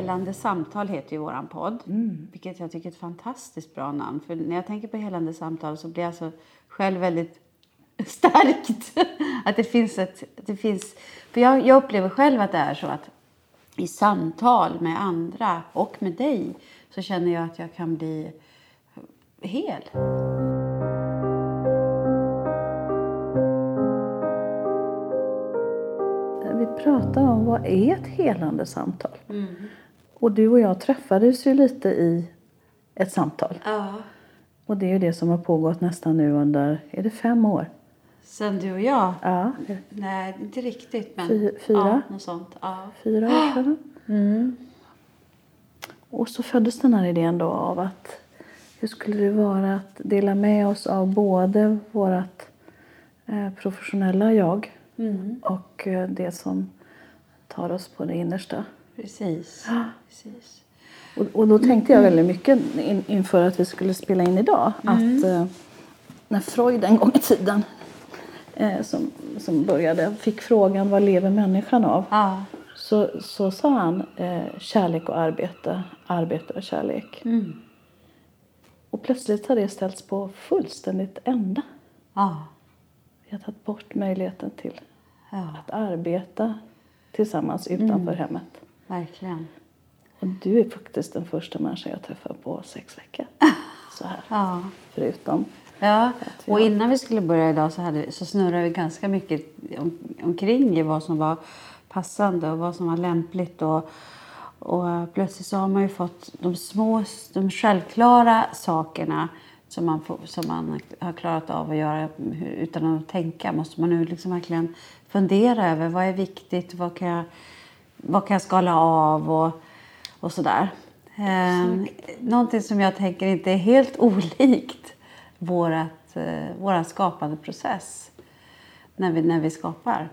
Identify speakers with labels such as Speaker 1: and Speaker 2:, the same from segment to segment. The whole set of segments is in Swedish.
Speaker 1: Helande samtal heter ju våran podd.
Speaker 2: Mm.
Speaker 1: Vilket jag tycker är ett fantastiskt bra namn. För när jag tänker på helande samtal så blir jag alltså själv väldigt stärkt. att det finns ett... Det finns, för jag, jag upplever själv att det är så att i samtal med andra och med dig så känner jag att jag kan bli hel.
Speaker 2: Vi pratar om vad är ett helande samtal. Och du och jag träffades ju lite i ett samtal.
Speaker 1: Ja.
Speaker 2: Och det är ju det som har pågått nästan nu under, är det fem år?
Speaker 1: Sen du och jag?
Speaker 2: Ja,
Speaker 1: Nej, inte riktigt. Men
Speaker 2: Fy- fyra?
Speaker 1: Ja, något sånt. Ja.
Speaker 2: fyra år sedan. Och så föddes den här idén då av att hur skulle det vara att dela med oss av både vårt eh, professionella jag och eh, det som tar oss på det innersta.
Speaker 1: Precis. Precis.
Speaker 2: Och, och då tänkte jag väldigt mycket in, inför att vi skulle spela in idag att eh, när Freud en gång i tiden eh, som, som började fick frågan vad lever människan av?
Speaker 1: Ja.
Speaker 2: Så, så sa han eh, kärlek och arbete, arbete och kärlek. Och plötsligt har det ställts på fullständigt ända.
Speaker 1: Ja.
Speaker 2: Vi har tagit bort möjligheten till
Speaker 1: Ja.
Speaker 2: att arbeta tillsammans utanför hemmet.
Speaker 1: Verkligen.
Speaker 2: Och du är faktiskt den första människan jag träffar på sex veckor. Så här.
Speaker 1: Ja.
Speaker 2: Förutom.
Speaker 1: Ja, och innan vi skulle börja idag så, hade, så snurrade vi ganska mycket om, omkring i vad som var passande och vad som var lämpligt. Och, och plötsligt så har man ju fått de små, de självklara sakerna som man, får, som man har klarat av att göra utan att tänka. Måste man nu liksom verkligen fundera över vad är viktigt, vad kan jag, vad kan jag skala av och, och sådär. Eh, någonting som jag tänker inte är helt olikt vårat, eh, skapande process när vi, när vi skapar.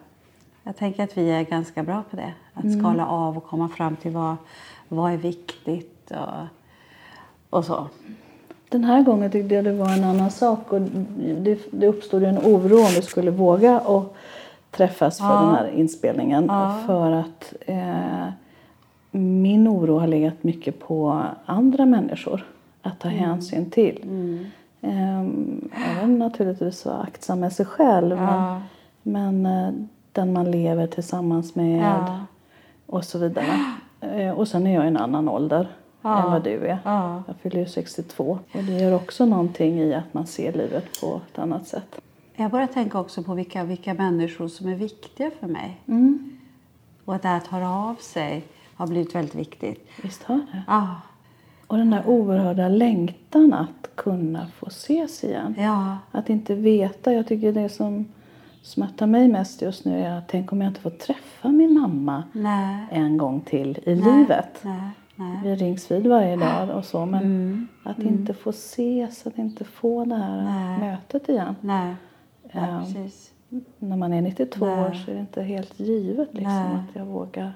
Speaker 1: Jag tänker att vi är ganska bra på det. Att skala av och komma fram till vad, vad är viktigt och, och så.
Speaker 2: Den här gången tyckte jag det var en annan sak. Och det, det uppstod en oro om vi skulle våga och träffas för
Speaker 1: Ja.
Speaker 2: den här inspelningen.
Speaker 1: Ja.
Speaker 2: För att eh, min oro har legat mycket på andra människor att ta hänsyn till. Ehm, även naturligtvis vara aktsam med sig själv.
Speaker 1: Ja.
Speaker 2: Men, men eh, den man lever tillsammans med och så vidare. Eh, och sen är jag i en annan ålder än vad du är.
Speaker 1: Ja.
Speaker 2: Jag fyller ju 62 och det gör också någonting i att man ser livet på ett annat sätt.
Speaker 1: Jag börjar tänka också på vilka, vilka människor som är viktiga för mig. Och att det här att höra av sig har blivit väldigt viktigt.
Speaker 2: Visst har det?
Speaker 1: Ja,
Speaker 2: Och den där oerhörda längtan att kunna få ses igen.
Speaker 1: ja,
Speaker 2: Att inte veta. Jag tycker det som smärtar mig mest just nu är att tänk om jag inte får träffa min mamma
Speaker 1: nej,
Speaker 2: en gång till i
Speaker 1: nej,
Speaker 2: livet.
Speaker 1: Nej, nej.
Speaker 2: Vi rings vid varje dag och så men
Speaker 1: Mm,
Speaker 2: att inte få ses, att inte få det här mötet igen. Ja.
Speaker 1: precis.
Speaker 2: När man är 92
Speaker 1: Nej.
Speaker 2: år så är det inte helt givet liksom, att jag vågar.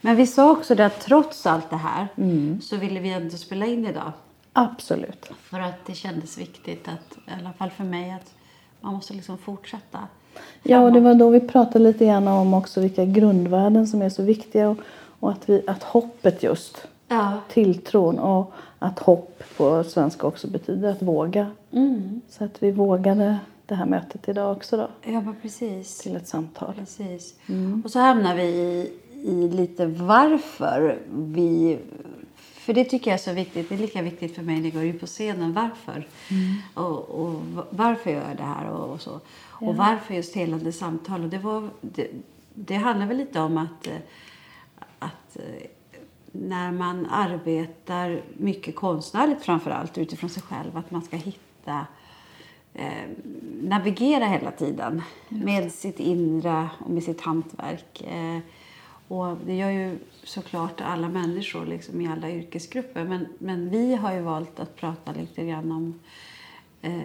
Speaker 1: Men vi sa också det att trots allt det här
Speaker 2: Mm.
Speaker 1: så ville vi ändå spela in idag.
Speaker 2: Absolut.
Speaker 1: För att det kändes viktigt, att, i alla fall för mig, att man måste liksom fortsätta.
Speaker 2: Ja, och det var då vi pratade lite grann om också vilka grundvärden som är så viktiga och, och att, vi, att hoppet just,
Speaker 1: Ja.
Speaker 2: tilltron och att hopp på svenska också betyder att våga.
Speaker 1: Mm.
Speaker 2: Så att vi vågade det här mötet idag också då
Speaker 1: Ja, precis.
Speaker 2: till ett samtal.
Speaker 1: Precis. Och så hamnar vi i, i lite varför vi... För det tycker jag är så viktigt. Det är lika viktigt för mig när jag går ut på scenen. Varför? Och, och v- varför gör jag det här och, och så. Och varför just helande samtal. Och det, var, det, det handlar väl lite om att, eh, att eh, när man arbetar mycket konstnärligt framför allt utifrån sig själv. Att man ska hitta eh, navigera hela tiden med sitt inre och med sitt hantverk. Eh, och det gör ju såklart alla människor liksom, i alla yrkesgrupper. Men, men vi har ju valt att prata lite grann om eh,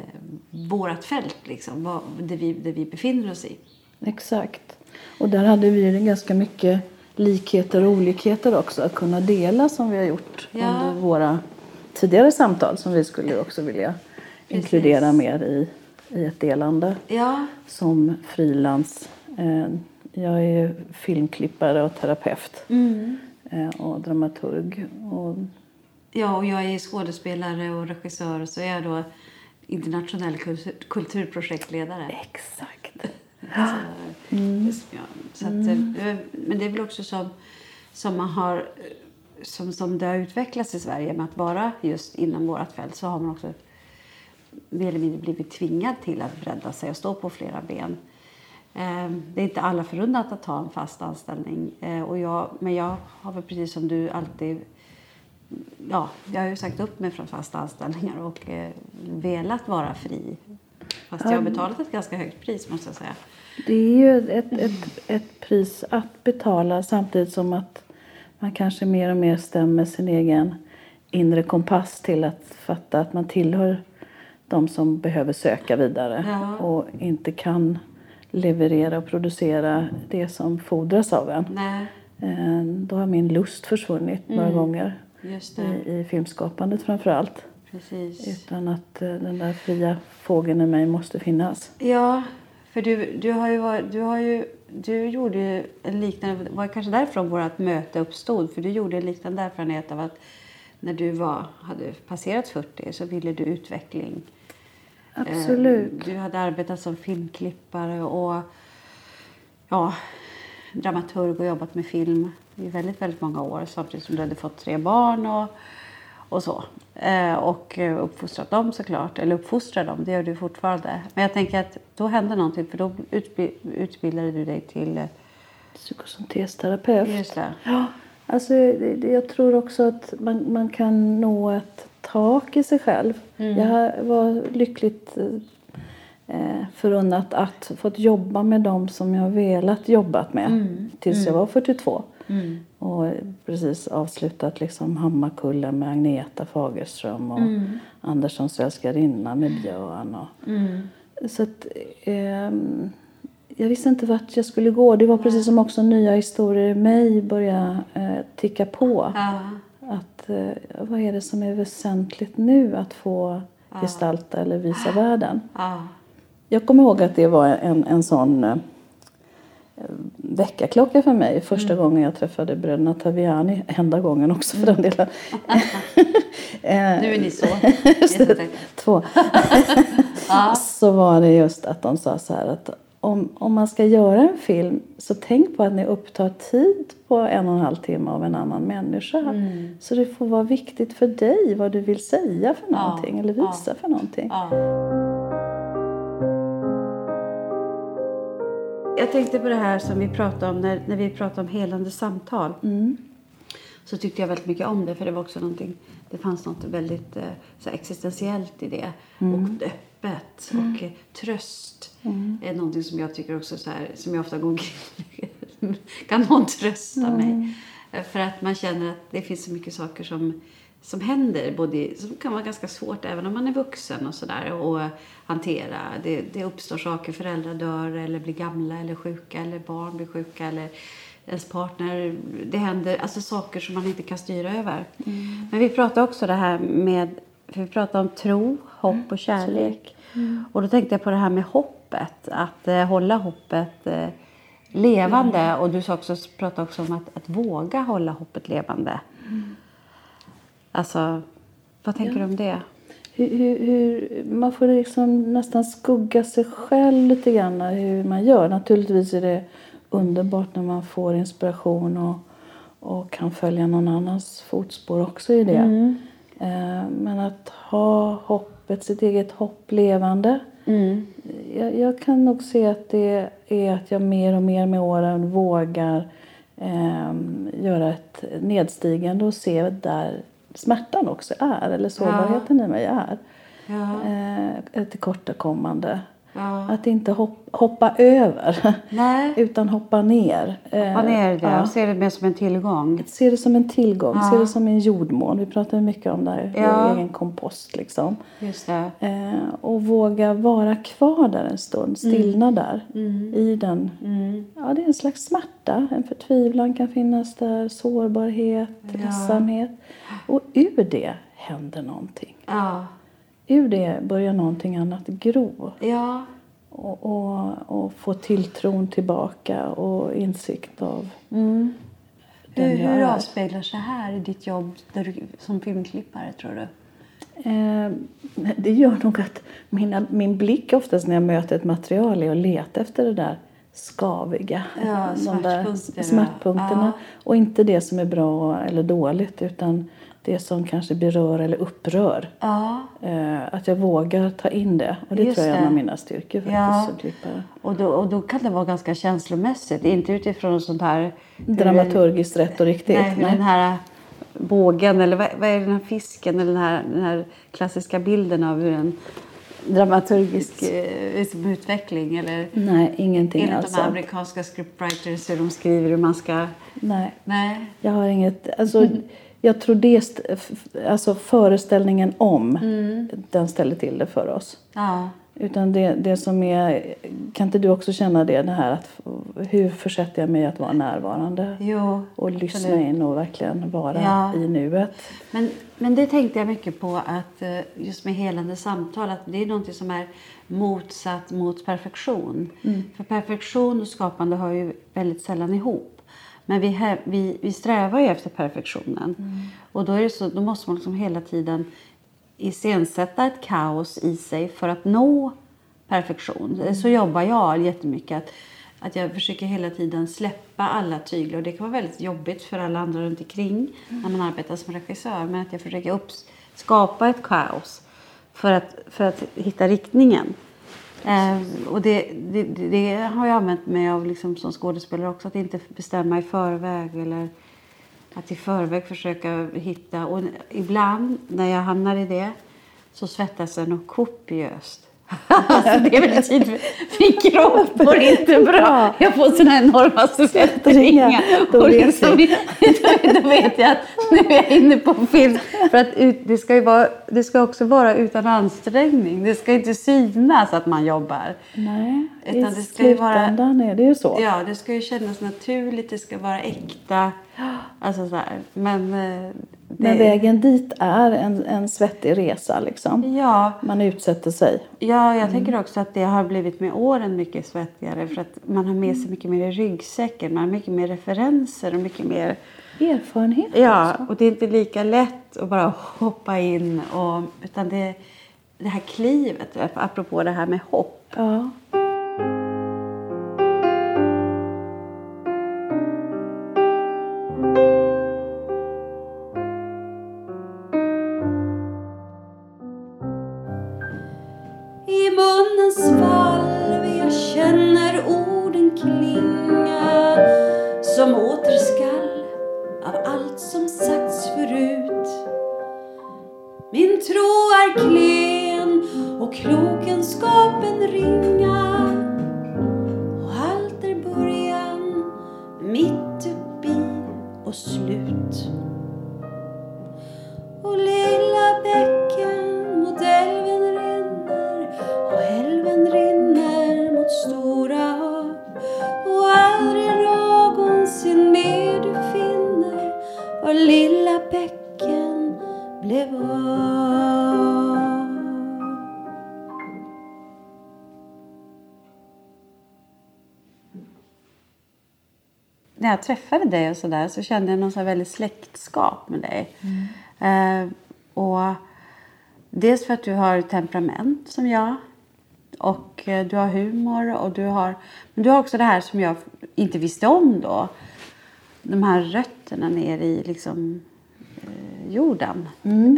Speaker 1: vårt fält, liksom, vad, det, vi, det vi befinner oss i.
Speaker 2: Exakt. Och där hade vi ganska mycket likheter och olikheter också att kunna dela som vi har gjort
Speaker 1: Ja.
Speaker 2: under våra tidigare samtal som vi skulle också vilja inkludera mer i, i ett delande
Speaker 1: Ja,
Speaker 2: som frilans. Eh, Jag är filmklippare och terapeut.
Speaker 1: mm.
Speaker 2: eh, och dramaturg. Och,
Speaker 1: Ja, och jag är skådespelare och regissör och så är jag då internationell kultur, kulturprojektledare.
Speaker 2: exakt.
Speaker 1: Så,
Speaker 2: Mm.
Speaker 1: ja, så att, eh, Men det är väl också som, som man har som, som det har utvecklats i Sverige med att vara just inom vårt fält så har man också mer eller mindre blivit tvingad till att bredda sig och stå på flera ben. Eh, Det är inte alla förunnat att ta en fast anställning. Eh, Och jag, men jag har väl precis som du alltid Ja, jag har ju sagt upp mig från fasta anställningar och eh, velat vara fri. Fast jag har betalat ett ganska högt pris måste jag säga.
Speaker 2: Det är ju ett, ett, ett pris att betala samtidigt som att man kanske mer och mer stämmer sin egen inre kompass till att fatta att man tillhör de som behöver söka vidare
Speaker 1: Ja.
Speaker 2: och inte kan leverera och producera det som fordras av en.
Speaker 1: Nej,
Speaker 2: Eh, Då har min lust försvunnit några gånger i, i filmskapandet framför allt.
Speaker 1: Precis.
Speaker 2: Utan att eh, den där fria fågeln i mig måste finnas.
Speaker 1: Ja, för du, du har ju varit, du har ju, du gjorde ju en liknande, det var kanske därifrån vårt möte uppstod, för du gjorde en liknande erfarenhet av att när du var, hade passerat 40 så ville du utveckling.
Speaker 2: Absolut.
Speaker 1: Eh, Du hade arbetat som filmklippare och ja, dramaturg och jobbat med film i väldigt, väldigt många år samtidigt som du hade fått tre barn och, och så. Eh, och eh, uppfostrat dem såklart, eller uppfostrar dem, det gör du fortfarande. Men jag tänker att då hände någonting för då utbi- utbildade du dig till,
Speaker 2: Psykosyntesterapeut.
Speaker 1: just det,
Speaker 2: Ja, alltså, jag tror också att man, man kan nå ett tak i sig själv. Jag var lyckligt eh, förunnat att fått jobba med dem som jag velat jobbat med tills jag var 42. Och precis avslutat liksom Hammarkullen med Agneta Fagerström och Anderssons älskarinna med Björn. Och, Så att, ehm, jag visste inte vart jag skulle gå. Det var precis som också nya historier i mig började eh, ticka på.
Speaker 1: ja,
Speaker 2: Att, eh, vad är det som är väsentligt nu att få gestalta eller visa världen?
Speaker 1: ja,
Speaker 2: Jag kommer ihåg att det var en, en sån eh, väckarklocka för mig första gången jag träffade bröderna Taviani. Enda gången också för den delen. Eh,
Speaker 1: nu är ni så.
Speaker 2: Två. Så var det just att de sa så här att om, om man ska göra en film så tänk på att ni upptar tid på en och en halv timme av en annan människa. Så det får vara viktigt för dig vad du vill säga för någonting eller visa för någonting.
Speaker 1: Ja. Jag tänkte på det här som vi pratade om när, när vi pratade om helande samtal. Så tyckte jag väldigt mycket om det för det var också någonting, det fanns något väldigt eh, så existentiellt i det. Och öppet och eh, tröst är någonting som jag tycker också så här, som jag ofta går omkring kan någon trösta mig? Eh, För att man känner att det finns så mycket saker som, som händer, både, som kan vara ganska svårt även om man är vuxen och sådär och hantera. Det, det uppstår saker, föräldrar dör eller blir gamla eller sjuka eller barn blir sjuka eller ens partner. Det händer alltså saker som man inte kan styra över. Men vi pratade också det här med, för vi pratade om tro, hopp och kärlek. Och då tänkte jag på det här med hoppet, att eh, hålla hoppet eh, levande. Och du sa också, pratade också om att, att våga hålla hoppet levande. Alltså, vad tänker du om det?
Speaker 2: Hur, hur, hur, man får liksom nästan skugga sig själv lite grann hur man gör. Naturligtvis är det underbart när man får inspiration och, och kan följa någon annans fotspår också i det. Eh, Men att ha hoppet, sitt eget hopp levande. Jag, jag kan nog se att det är att jag mer och mer med åren vågar eh, göra ett nedstigande och se där smärtan också är, eller sårbarheten i mig är.
Speaker 1: Ja.
Speaker 2: Eh, ett tillkortakommande.
Speaker 1: Ja.
Speaker 2: Att inte hopp, hoppa över,
Speaker 1: Nej.
Speaker 2: utan hoppa ner.
Speaker 1: Hoppa ner i det
Speaker 2: Ja.
Speaker 1: och se det mer som en tillgång.
Speaker 2: Se det som en tillgång,
Speaker 1: Ja.
Speaker 2: se det som en jordmån. Vi pratar mycket om det här,
Speaker 1: Ja.
Speaker 2: vår egen kompost liksom.
Speaker 1: Just det.
Speaker 2: Eh, och våga vara kvar där en stund, stillna där. I den. Ja, det är en slags smärta. En förtvivlan kan finnas där, sårbarhet, ledsamhet. Och ur det händer någonting.
Speaker 1: Ja.
Speaker 2: Ur det börjar någonting annat gro.
Speaker 1: Ja.
Speaker 2: Och, och, och få tilltron tillbaka och insikt av
Speaker 1: Hur,
Speaker 2: jag
Speaker 1: hur
Speaker 2: är.
Speaker 1: avspeglar sig här i ditt jobb du, som filmklippare, tror du?
Speaker 2: Eh, det gör nog att mina, min blick oftast när jag möter ett material är att leta efter det där skaviga.
Speaker 1: Ja,
Speaker 2: de där
Speaker 1: smärtpunkterna.
Speaker 2: smärtpunkterna.
Speaker 1: Ja.
Speaker 2: Och inte det som är bra eller dåligt utan det som kanske berör eller upprör.
Speaker 1: Ja.
Speaker 2: Eh, att jag vågar ta in det. Och det
Speaker 1: Just
Speaker 2: tror jag är en av mina styrkor faktiskt
Speaker 1: Ja. Och då, och då kan det vara ganska känslomässigt. Inte utifrån sånt här...
Speaker 2: Dramaturgiskt rätt och riktigt.
Speaker 1: Nej, hur den här bågen, eller vad, vad är den här fisken, eller den här, den här klassiska bilden av hur en dramaturgisk eh, liksom utveckling, eller
Speaker 2: Nej, ingenting
Speaker 1: enligt
Speaker 2: alls.
Speaker 1: de här
Speaker 2: sånt.
Speaker 1: amerikanska scriptwriters hur de skriver hur man ska...
Speaker 2: Nej.
Speaker 1: Nej.
Speaker 2: Jag har inget... Alltså, Jag tror det, alltså föreställningen om, den ställer till det för oss.
Speaker 1: Ja.
Speaker 2: Utan det, det som är, kan inte du också känna det, det här att hur försätter jag mig att vara närvarande?
Speaker 1: Jo,
Speaker 2: Och lyssna
Speaker 1: absolut.
Speaker 2: in och verkligen vara
Speaker 1: Ja.
Speaker 2: i nuet.
Speaker 1: Men, men det tänkte jag mycket på att eh, just med helande samtal att det är något som är motsatt mot perfektion. För perfektion och skapande hör ju väldigt sällan ihop. Men vi, vi, vi strävar ju efter perfektionen. Och då, är det så, då måste man liksom hela tiden iscensätta ett kaos i sig för att nå perfektion. Så jobbar jag jättemycket. Att, att jag försöker hela tiden släppa alla tyglar. Och det kan vara väldigt jobbigt för alla andra runt omkring när man arbetar som regissör. Men att jag försöker upp, skapa ett kaos för att, för att hitta riktningen. Eh, och det, det, det har jag använt mig av liksom som skådespelare också. Att inte bestämma i förväg. Eller att i förväg försöka hitta. Och ibland när jag hamnar i det så svettas jag nog kopiöst alltså det är väl tid för min kropp mår inte bra. Jag får här enorma svettringar.
Speaker 2: Då
Speaker 1: Och liksom, då, vet jag att nu är jag inne på film. För att det, ska ju vara, det ska också vara utan ansträngning. Det ska inte synas att man jobbar.
Speaker 2: Nej,
Speaker 1: Utan
Speaker 2: i
Speaker 1: det ska ju vara-
Speaker 2: slutändan är det ju så.
Speaker 1: Ja, det ska ju kännas naturligt, det ska vara äkta. Alltså så här. Men, eh, det,
Speaker 2: Men vägen dit är en, en svettig resa liksom.
Speaker 1: Ja,
Speaker 2: Man utsätter sig.
Speaker 1: ja, jag tänker också att det har blivit med åren mycket svettigare. För att man har med sig mycket mer i ryggsäcken. Man har mycket mer referenser och mycket mer...
Speaker 2: Erfarenhet
Speaker 1: Ja,
Speaker 2: också.
Speaker 1: och det är inte lika lätt att bara hoppa in. Och, utan det, det här klivet, apropå det här med hopp.
Speaker 2: Ja.
Speaker 1: När jag träffade dig och så där så kände jag någon så väldigt släktskap med dig. Eh, och dels för att du har temperament som jag. Och eh, du har humor och du har... Men du har också det här som jag inte visste om då. De här rötterna ner i liksom eh, jorden.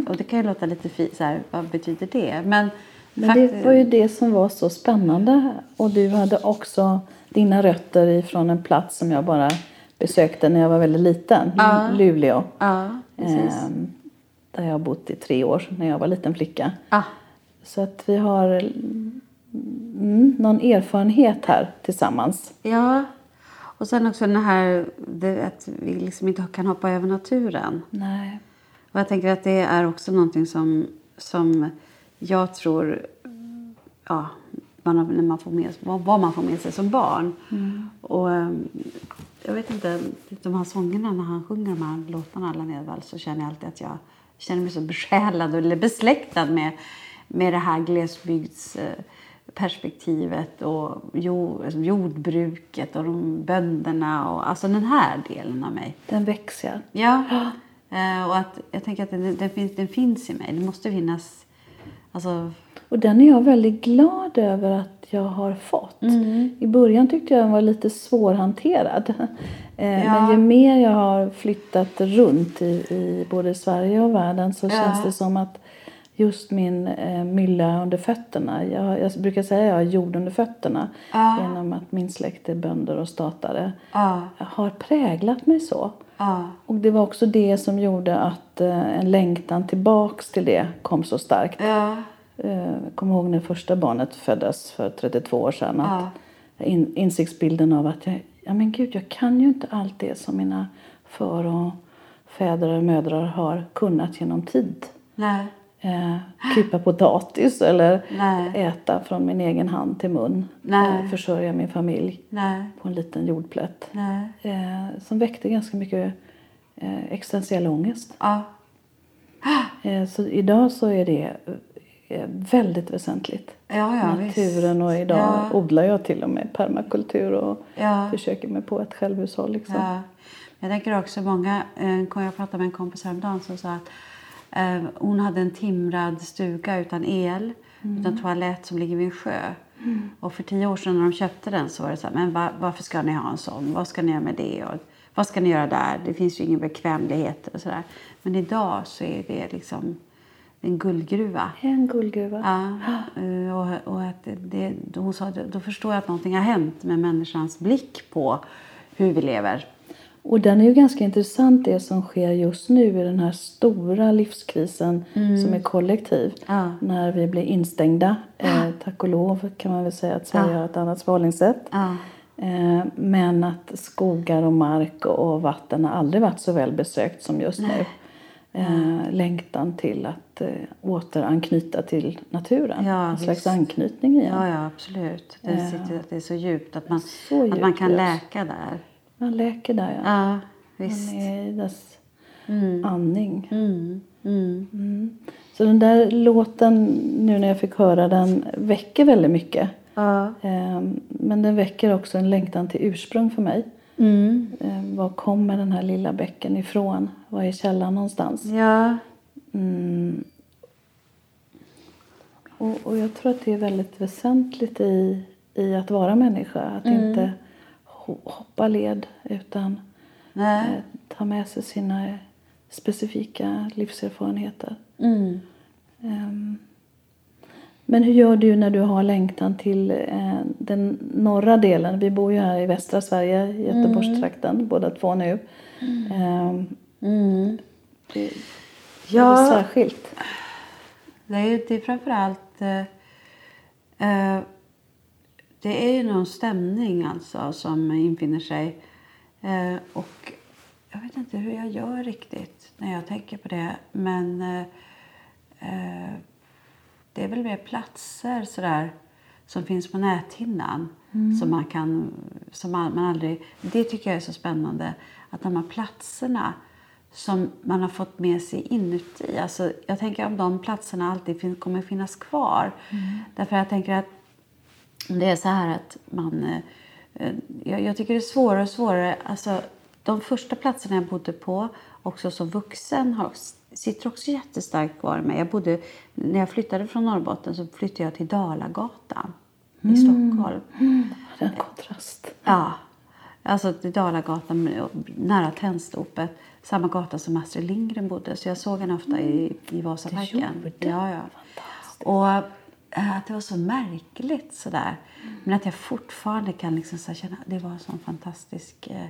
Speaker 1: Och det kan ju låta lite fint så här, vad betyder det? Men,
Speaker 2: Men det var ju det som var så spännande. Och du hade också dina rötter ifrån en plats som jag bara besökte när jag var väldigt liten.
Speaker 1: Ja.
Speaker 2: Luleå.
Speaker 1: Ja.
Speaker 2: Ehm, där jag har bott i tre år när jag var liten flicka.
Speaker 1: Ah.
Speaker 2: Så att vi har mm, någon erfarenhet här tillsammans.
Speaker 1: Ja, och sen också den här det, att vi liksom inte kan hoppa över naturen.
Speaker 2: Nej.
Speaker 1: Och jag tänker att det är också någonting som, som jag tror, ja, man, när man får med, vad, vad man får med sig som barn. Och ehm, jag vet inte, de här sångerna när han sjunger de här låtarna, Allan Edwall, så känner jag alltid att jag känner mig så besjälad eller besläktad med, med det här glesbygds... eh, perspektivet och jord, jordbruket och de bönderna och alltså den här delen av mig.
Speaker 2: Den växer.
Speaker 1: Ja. Eh, och att jag tänker att den, den, finns, den finns i mig. Det måste finnas... Alltså,
Speaker 2: Och den är jag väldigt glad över att jag har fått.
Speaker 1: Mm.
Speaker 2: I början tyckte jag den var lite svårhanterad. Eh,
Speaker 1: Ja.
Speaker 2: Men ju mer jag har flyttat runt i, i både Sverige och världen så
Speaker 1: Ja.
Speaker 2: känns det som att just min eh, mylla under fötterna. Jag, jag brukar säga att jag har jord under fötterna
Speaker 1: Ja.
Speaker 2: genom att min släkt är bönder och statare. Har präglat mig så. Och det var också det som gjorde att eh, en längtan tillbaks till det kom så starkt.
Speaker 1: Ja,
Speaker 2: Eh, Jag kommer ihåg när första barnet föddes för 32 år sedan. Att
Speaker 1: Ja.
Speaker 2: in, insiktsbilden av att jag, ja men gud, jag kan ju inte allt det som mina för och fäder och mödrar har kunnat genom tid.
Speaker 1: nej,
Speaker 2: Eh, kupa potatis eller
Speaker 1: Nej.
Speaker 2: äta från min egen hand till mun.
Speaker 1: Nej.
Speaker 2: Eh, försörja min familj
Speaker 1: nej,
Speaker 2: på en liten jordplätt. Eh, som väckte ganska mycket eh, existentiell ångest.
Speaker 1: ja,
Speaker 2: Eh, så idag så är det eh, väldigt väsentligt.
Speaker 1: ja, ja visst.
Speaker 2: Naturen och idag
Speaker 1: Ja.
Speaker 2: odlar jag till och med permakultur och
Speaker 1: Ja.
Speaker 2: försöker mig på ett självhushåll. Liksom.
Speaker 1: Ja. Jag tänker också många, eh, jag pratade med en kompis häromdagen som sa att eh, hon hade en timrad stuga utan el, utan toalett som ligger vid en sjö. Och för tio år sedan när de köpte den så var det så här, men va, varför ska ni ha en sån? Vad ska ni göra med det? Och, vad ska ni göra där? Det finns ju ingen bekvämlighet och sådär. Men idag så är det liksom en guldgruva.
Speaker 2: En guldgruva.
Speaker 1: Ja, eh, och, och att det, hon sa, då förstår jag att någonting har hänt med människans blick på hur vi lever.
Speaker 2: Och den är ju ganska intressant det som sker just nu i den här stora livskrisen som är kollektiv.
Speaker 1: Ja.
Speaker 2: När vi blir instängda. Eh, tack och lov kan man väl säga att Sverige
Speaker 1: Ja.
Speaker 2: har ett annat förhållningssätt.
Speaker 1: Ja.
Speaker 2: Eh, men att skogar och mark och vatten har aldrig varit så väl besökt som just nu. Eh, längtan till att eh, återanknyta till naturen.
Speaker 1: Ja,
Speaker 2: en slags anknytning igen.
Speaker 1: Ja, ja, absolut. Det,
Speaker 2: Ja.
Speaker 1: sitter, att det är så djupt att man,
Speaker 2: Så
Speaker 1: att man
Speaker 2: djupt
Speaker 1: kan
Speaker 2: just.
Speaker 1: läka där.
Speaker 2: Man läker där ja.
Speaker 1: Ja,
Speaker 2: Man
Speaker 1: visst.
Speaker 2: är i dess
Speaker 1: Mm.
Speaker 2: andning.
Speaker 1: Mm. Mm.
Speaker 2: Mm. Så den där låten, nu när jag fick höra den, väcker väldigt mycket.
Speaker 1: Ja.
Speaker 2: Ehm, Men den väcker också en längtan till ursprung för mig.
Speaker 1: Mm.
Speaker 2: Ehm, Var kommer den här lilla bäcken ifrån? Var är källan någonstans?
Speaker 1: Ja.
Speaker 2: Mm. Och, och jag tror att det är väldigt väsentligt i, i att vara människa. Att inte ho- hoppa led utan eh, ta med sig sina specifika livserfarenheter.
Speaker 1: Mm.
Speaker 2: Men hur gör du när du har längtan till eh, den norra delen? Vi bor ju här i västra Sverige, i Göteborgstrakten, båda två nu. Ehm,
Speaker 1: Mm.
Speaker 2: det,
Speaker 1: Ja.
Speaker 2: är det särskilt?
Speaker 1: Det är, det är framförallt... Eh, eh, det är ju någon stämning alltså som infinner sig. Eh, och jag vet inte hur jag gör riktigt när jag tänker på det. Men eh, eh, det är väl mer platser sådär som finns på näthinnan. Som man kan... Som man, man aldrig, det tycker jag är så spännande. Att de här platserna som man har fått med sig inuti. Alltså, jag tänker om de platserna alltid fin- kommer finnas kvar. Därför jag tänker att det är så här att man... eh, Jag, jag tycker det är svårare och svårare. Alltså, de första platserna jag bodde på, också som vuxen, har, sitter också jättestarkt kvar mig. Jag bodde, när jag flyttade från Norrbotten så flyttade jag till Dalagatan i Stockholm.
Speaker 2: Det är en kontrast.
Speaker 1: Ja, alltså till Dalagatan nära Tennstopet. Samma gata som Astrid Lindgren bodde. Så jag såg henne ofta i, i Vasaparken. Ja, ja. Och eh, att det var så märkligt sådär. Men att jag fortfarande kan liksom så känna det var en sån fantastisk... Eh,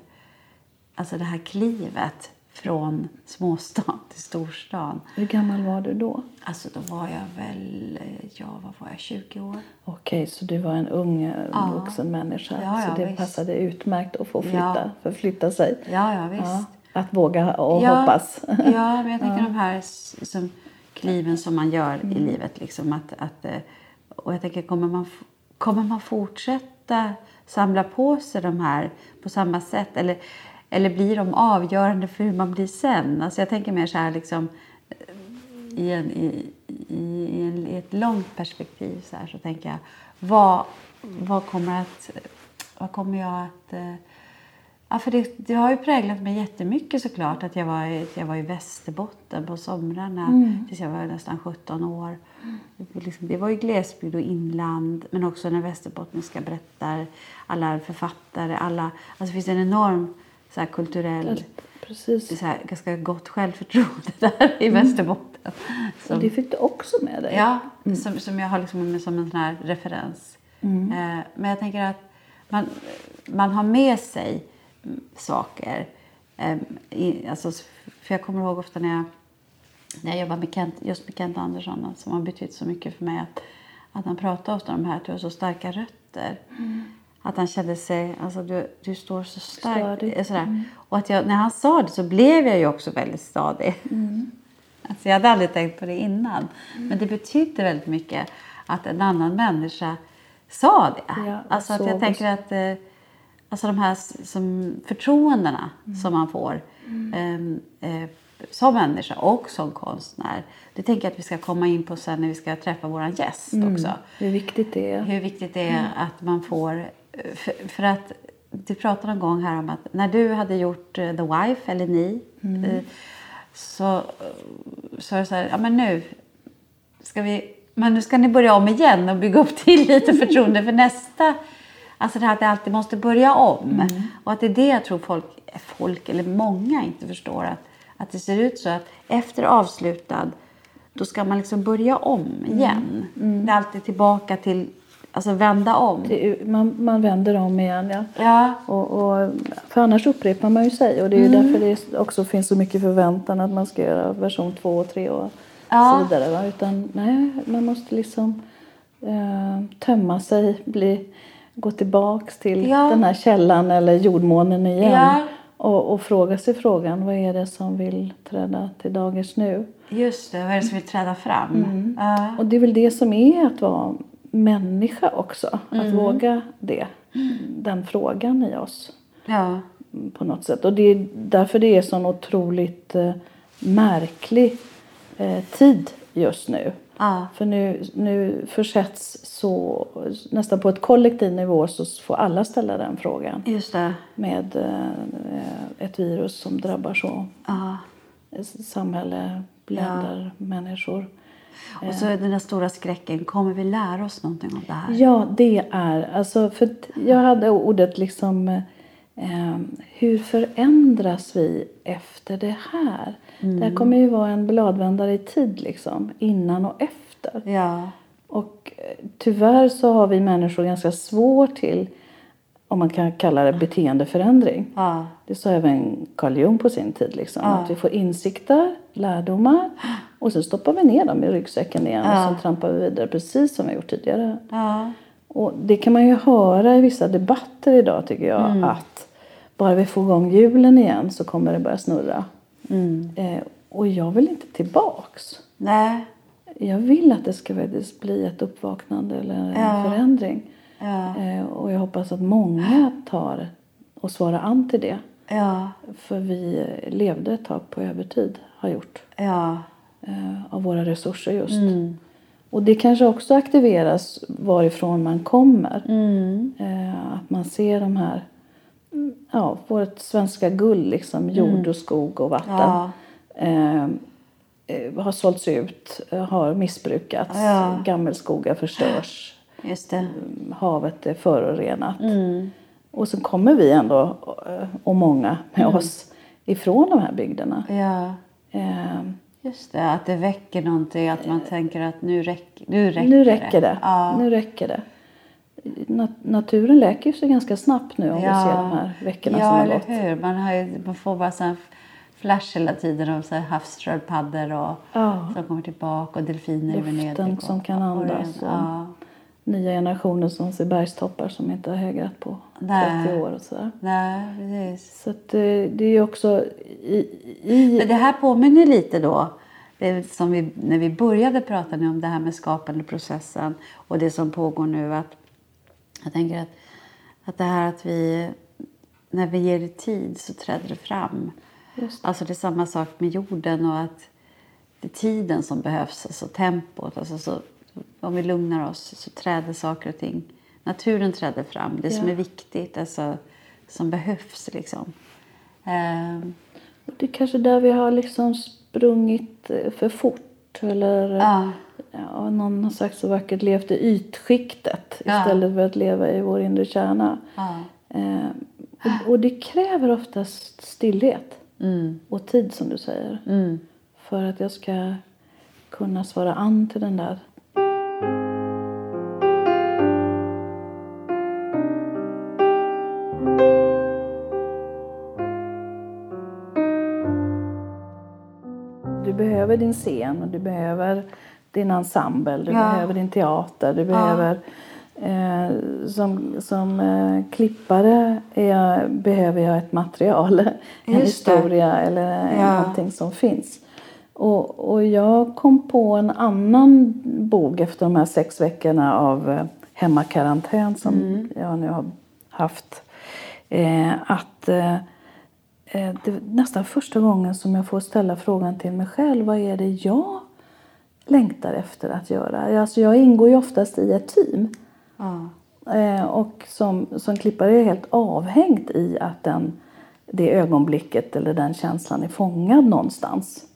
Speaker 1: alltså det här klivet från småstan till storstan.
Speaker 2: Hur gammal var du då?
Speaker 1: Alltså då var jag väl, ja vad var jag, 20 år?
Speaker 2: Okej, så du var en ung eh,
Speaker 1: Ja.
Speaker 2: vuxen människa.
Speaker 1: Ja, ja,
Speaker 2: så det
Speaker 1: visst.
Speaker 2: passade utmärkt att få flytta,
Speaker 1: Ja.
Speaker 2: förflytta sig.
Speaker 1: Ja, ja visst.
Speaker 2: Att våga och
Speaker 1: ja,
Speaker 2: hoppas.
Speaker 1: Ja, men jag tänker de här som, kliven som man gör i livet. Liksom, att, att, eh, och jag tänker, kommer man, kommer man fortsätta samla på sig de här på samma sätt? Eller, eller blir de avgörande för hur man blir sen? Alltså jag tänker mer så här liksom, i, en, i, i, en, i ett långt perspektiv så, här, så tänker jag vad, vad kommer att vad kommer jag att eh, Ja, för det, det, har ju präglat mig jättemycket såklart att jag var, i, jag var i Västerbotten på somrarna mm. tills jag var nästan 17 år. Det, liksom, det var ju glesbygd och inland men också den västerbottniska berättar, alla författare, alla, alltså det finns en enorm så här, kulturell,
Speaker 2: Precis.
Speaker 1: Så här, ganska gott självförtroende där i mm. Västerbotten.
Speaker 2: Som, det fick du också med dig.
Speaker 1: Ja, mm. som, som jag har liksom som en sån här referens. Mm. Eh, men jag tänker att man, man har med sig saker. Eh, alltså, för jag kommer ihåg ofta när jag, när jag jobbade med Kent, just med Kent Andersson som har betytt så mycket för mig. Att, att han pratade ofta om det här att du har så starka rötter. Mm. Att han kände sig, alltså du, du står så starkt. Sådär. Mm. Och att jag, när han sa det så blev jag ju också väldigt stadig. Mm. Alltså jag hade aldrig tänkt på det innan. Mm. Men det betydde väldigt mycket att en annan människa sa det. Ja, alltså att jag tänker att eh, alltså de här som förtroendena mm. som man får mm. eh, som människa och som konstnär. Det tänker jag att vi ska komma in på sen när vi ska träffa vår gäst mm. också.
Speaker 2: Hur viktigt det är.
Speaker 1: Hur viktigt det är mm. att man får... För, för, att du pratade en gång här om att när du hade gjort uh, The Wife, eller ni, uh, så sa du så här, ja men nu ska vi... Men nu ska ni börja om igen och bygga upp till lite förtroende för nästa Alltså det här att det alltid måste börja om. Mm. Och att det är det jag tror folk, folk eller många inte förstår. Att, att det ser ut så att efter avslutad, då ska man liksom börja om mm. igen. Mm. Det är alltid tillbaka till, alltså vända om.
Speaker 2: Det, man, man vänder om igen ja.
Speaker 1: ja.
Speaker 2: Och, och, för annars upprepar man ju sig. Och det är mm. därför det också finns så mycket förväntan att man ska göra version två och tre och ja. så vidare. Va? Utan nej, man måste liksom eh, tömma sig, bli gå tillbaks till ja. den här källan eller jordmånen igen. Ja. Och, och, fråga sig frågan, vad är det som vill träda till dagers nu?
Speaker 1: Just det, vad är det som vill träda fram? Mm.
Speaker 2: Uh. Och det är väl det som är att vara människa också. Mm. Att våga det. Den frågan i oss.
Speaker 1: Ja.
Speaker 2: På något sätt. Och det är därför det är sån otroligt eh, märklig eh, tid just nu.
Speaker 1: Ja.
Speaker 2: För nu, nu försätts så, nästan på ett kollektiv nivå så får alla ställa den frågan.
Speaker 1: Just det.
Speaker 2: Med eh, ett virus som drabbar så.
Speaker 1: Ja.
Speaker 2: Samhälle, länder, människor.
Speaker 1: Och så är den där stora skräcken, kommer vi lära oss någonting av det här?
Speaker 2: Ja, det är, alltså för jag hade ordet liksom eh, hur förändras vi efter det här? Mm. Det här kommer ju vara en bladvändare i tid liksom, innan och efter.
Speaker 1: Ja.
Speaker 2: Och eh, tyvärr så har vi människor ganska svårt till om man kan kalla det beteendeförändring.
Speaker 1: Ja.
Speaker 2: Det sa även Carl Jung på sin tid. Liksom, ja. Att vi får insikter, lärdomar och så stoppar vi ner dem i ryggsäcken igen ja. och så trampar vi vidare precis som vi gjort tidigare. Och det kan man ju höra i vissa debatter idag tycker jag mm. att bara vi får igång hjulen igen så kommer det börja snurra.
Speaker 1: Mm.
Speaker 2: Eh, och jag vill inte tillbaks.
Speaker 1: Nej.
Speaker 2: Jag vill att det ska bli ett uppvaknande eller en ja. förändring.
Speaker 1: Ja.
Speaker 2: Eh, och jag hoppas att många tar och svarar an till det.
Speaker 1: Ja.
Speaker 2: För vi levde ett tag på övertid, har gjort.
Speaker 1: Ja.
Speaker 2: Eh, av våra resurser just.
Speaker 1: Mm.
Speaker 2: Och det kanske också aktiveras varifrån man kommer.
Speaker 1: Mm.
Speaker 2: Eh, att man ser de här ja, vårt svenska guld, liksom, jord mm. och skog och vatten. Ja. Eh, eh, har sålts ut, har missbrukats, ja. gammelskogar förstörs. Mm, havet är förorenat.
Speaker 1: Mm.
Speaker 2: Och så kommer vi ändå, eh, och många med mm. oss, ifrån de här bygderna.
Speaker 1: Ja.
Speaker 2: Eh,
Speaker 1: Just det, att det väcker någonting, att man tänker att nu, räck, nu räcker
Speaker 2: nu räcker det. det.
Speaker 1: Ja.
Speaker 2: Nu räcker det naturen läker sig ganska snabbt nu om ja. vi ser de här veckorna
Speaker 1: ja,
Speaker 2: som har
Speaker 1: gått. Ja, eller hur. Man, har man får bara sån flash hela tiden av så havssköldpaddor och
Speaker 2: ja.
Speaker 1: som kommer tillbaka och delfiner
Speaker 2: Luften
Speaker 1: i Venedig.
Speaker 2: som kan andas. Och ja. Nya generationer som ser bergstoppar som inte har hägrat på Nej. 30 år och sådär.
Speaker 1: Nej, precis.
Speaker 2: Så att, eh, det är också i, i...
Speaker 1: Men det här påminner lite då det som vi, när vi började prata nu om det här med skapandeprocessen och det som pågår nu att jag tänker att, att det här att vi, när vi ger det tid så träder det fram.
Speaker 2: Just
Speaker 1: Alltså det är samma sak med jorden och att det är tiden som behövs, alltså tempot. Alltså så, om vi lugnar oss så träder saker och ting. Naturen träder fram. Det som
Speaker 2: Ja.
Speaker 1: är viktigt, alltså, som behövs liksom. Ehm,
Speaker 2: Det är kanske där vi har liksom sprungit eh, för fort. Eller
Speaker 1: ja,
Speaker 2: ja, någon har sagt så vackert, levt i ytskiktet
Speaker 1: Ja.
Speaker 2: istället för att leva i vår inre kärna.
Speaker 1: ja.
Speaker 2: Eh, och, och det kräver oftast stillhet
Speaker 1: Mm,
Speaker 2: och tid som du säger.
Speaker 1: mm.
Speaker 2: För att jag ska kunna svara an till den där. Din scen och du behöver din ensemble, du
Speaker 1: Ja.
Speaker 2: behöver din teater, du behöver eh, som, som eh, klippare jag, behöver jag ett material, en
Speaker 1: Just det.
Speaker 2: historia eller
Speaker 1: Ja.
Speaker 2: någonting som finns. Och, och jag kom på en annan bok efter de här sex veckorna av eh, hemmakarantän som
Speaker 1: Mm.
Speaker 2: jag nu har haft. Eh, att eh, det är nästan första gången som jag får ställa frågan till mig själv. Vad är det jag längtar efter att göra? Alltså jag ingår ju oftast i ett team.
Speaker 1: ja.
Speaker 2: Eh, och som, som klippare är jag helt avhängt i att den, det ögonblicket eller den känslan är fångad någonstans.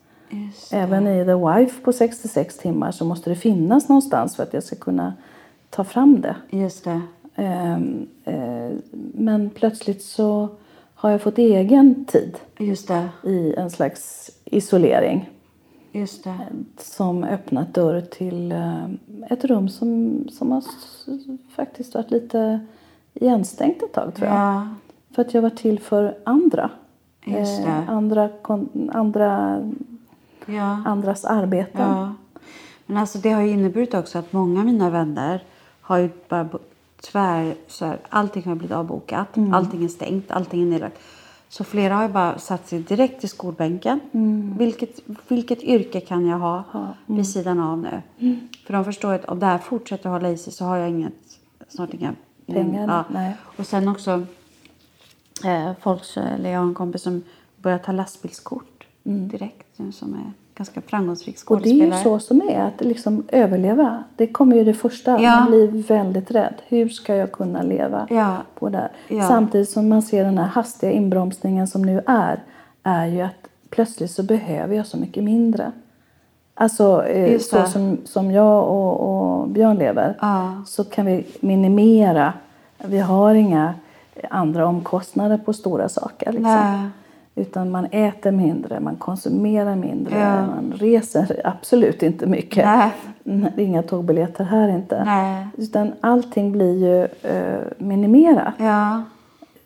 Speaker 2: Även i The Wife på 66 timmar så måste det finnas någonstans för att jag ska kunna ta fram det.
Speaker 1: Just det.
Speaker 2: Ehm, eh, men plötsligt så har jag fått egen tid
Speaker 1: Just det.
Speaker 2: i en slags isolering
Speaker 1: Just det.
Speaker 2: som öppnat dörr till eh, ett rum som, som har faktiskt varit lite igenstängt ett tag tror jag.
Speaker 1: Ja,
Speaker 2: För att jag var till för andra. Eh, andra, andra,
Speaker 1: ja.
Speaker 2: andras arbeten.
Speaker 1: Ja. Men alltså det har ju inneburit också att många av mina vänner har ju bara tvär, så här, allting har blivit avbokat,
Speaker 2: Mm.
Speaker 1: allting är stängt, allting är nedlagt. Så flera har ju bara satt sig direkt i skolbänken. Vilket, vilket yrke kan jag ha vid sidan av nu? För de förstår att om det här fortsätter hålla i sig så har jag inget, snart inga
Speaker 2: Pengar,
Speaker 1: Ja. Och sen också eh, folk, så- eller jag har en kompis som börjar ta lastbilskort direkt. nu, Som är ganska framgångsrik
Speaker 2: Mm. Och det är ju
Speaker 1: skådespelare.
Speaker 2: så som är, att liksom överleva. Det kommer ju det första.
Speaker 1: Ja.
Speaker 2: Man blir väldigt rädd. Hur ska jag kunna leva
Speaker 1: Ja.
Speaker 2: på det?
Speaker 1: Ja.
Speaker 2: Samtidigt som man ser den här hastiga inbromsningen som nu är, är ju att plötsligt så behöver jag så mycket mindre. Alltså eh, så som, som jag och, och Björn lever så kan vi minimera. Vi har inga andra omkostnader på stora saker. Liksom. Utan man äter mindre, man konsumerar mindre,
Speaker 1: Ja.
Speaker 2: man reser absolut inte mycket.
Speaker 1: Nej.
Speaker 2: Inga tågbiljetter här inte.
Speaker 1: Nej.
Speaker 2: Utan allting blir ju eh, minimerat.
Speaker 1: Ja.